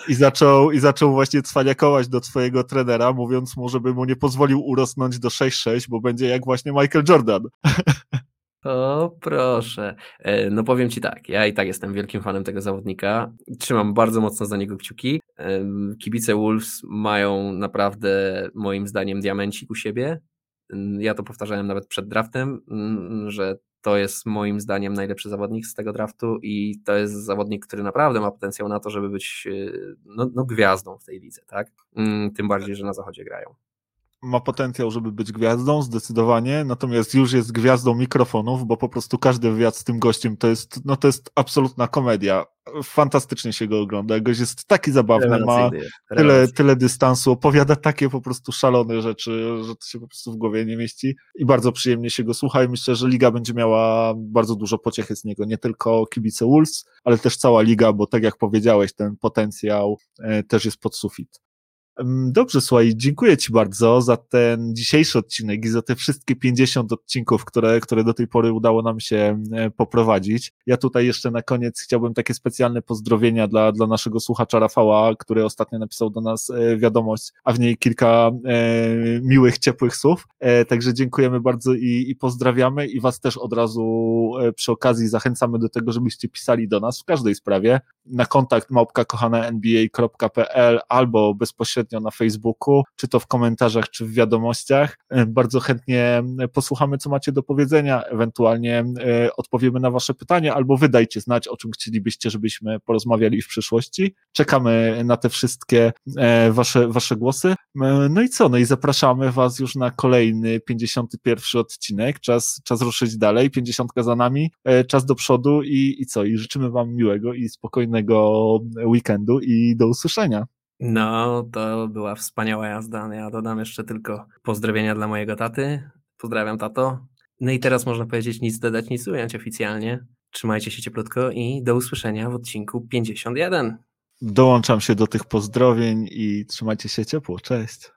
i, zaczął, i zaczął właśnie cwaniakować do swojego trenera, mówiąc mu, żeby mu nie pozwolił urosnąć do 6-6, bo będzie jak właśnie Michael Jordan. O, proszę. E, no powiem Ci tak, ja i tak jestem wielkim fanem tego zawodnika. Trzymam bardzo mocno za niego kciuki. Kibice Wolves mają naprawdę, moim zdaniem, diamencik u siebie. Ja to powtarzałem nawet przed draftem, że to jest moim zdaniem najlepszy zawodnik z tego draftu i to jest zawodnik, który naprawdę ma potencjał na to, żeby być e, no, no gwiazdą w tej lidze, tak? Tym bardziej, że na zachodzie grają ma potencjał, żeby być gwiazdą, zdecydowanie, natomiast już jest gwiazdą mikrofonów, bo po prostu każdy wywiad z tym gościem to jest, no to jest absolutna komedia. Fantastycznie się go ogląda. Gość jest taki zabawny, ma tyle, tyle dystansu, opowiada takie po prostu szalone rzeczy, że to się po prostu w głowie nie mieści i bardzo przyjemnie się go słucha i myślę, że liga będzie miała bardzo dużo pociechy z niego, nie tylko kibice Wolves, ale też cała liga, bo tak jak powiedziałeś, ten potencjał e, też jest pod sufit. Dobrze, słuchaj, dziękuję Ci bardzo za ten dzisiejszy odcinek i za te wszystkie 50 odcinków, które, które do tej pory udało nam się e, poprowadzić. Ja tutaj jeszcze na koniec chciałbym takie specjalne pozdrowienia dla, dla naszego słuchacza Rafała, który ostatnio napisał do nas e, wiadomość, a w niej kilka e, miłych, ciepłych słów. E, także dziękujemy bardzo i, i pozdrawiamy i Was też od razu e, przy okazji zachęcamy do tego, żebyście pisali do nas w każdej sprawie na kontakt małpka albo bezpośrednio bezpośrednio na Facebooku, czy to w komentarzach, czy w wiadomościach. E, bardzo chętnie e, posłuchamy, co macie do powiedzenia, ewentualnie e, odpowiemy na Wasze pytania, albo wydajcie znać, o czym chcielibyście, żebyśmy porozmawiali w przyszłości. Czekamy na te wszystkie Wasze, wasze głosy. No i co? No i zapraszamy Was już na kolejny 51 odcinek. Czas, czas ruszyć dalej. 50 za nami, czas do przodu i, i co? I życzymy Wam miłego i spokojnego weekendu i do usłyszenia. No, to była wspaniała jazda. Ja dodam jeszcze tylko pozdrowienia dla mojego taty. Pozdrawiam tato. No i teraz można powiedzieć nic dodać, nic ująć oficjalnie. Trzymajcie się cieplutko i do usłyszenia w odcinku 51. Dołączam się do tych pozdrowień i trzymajcie się ciepło. Cześć.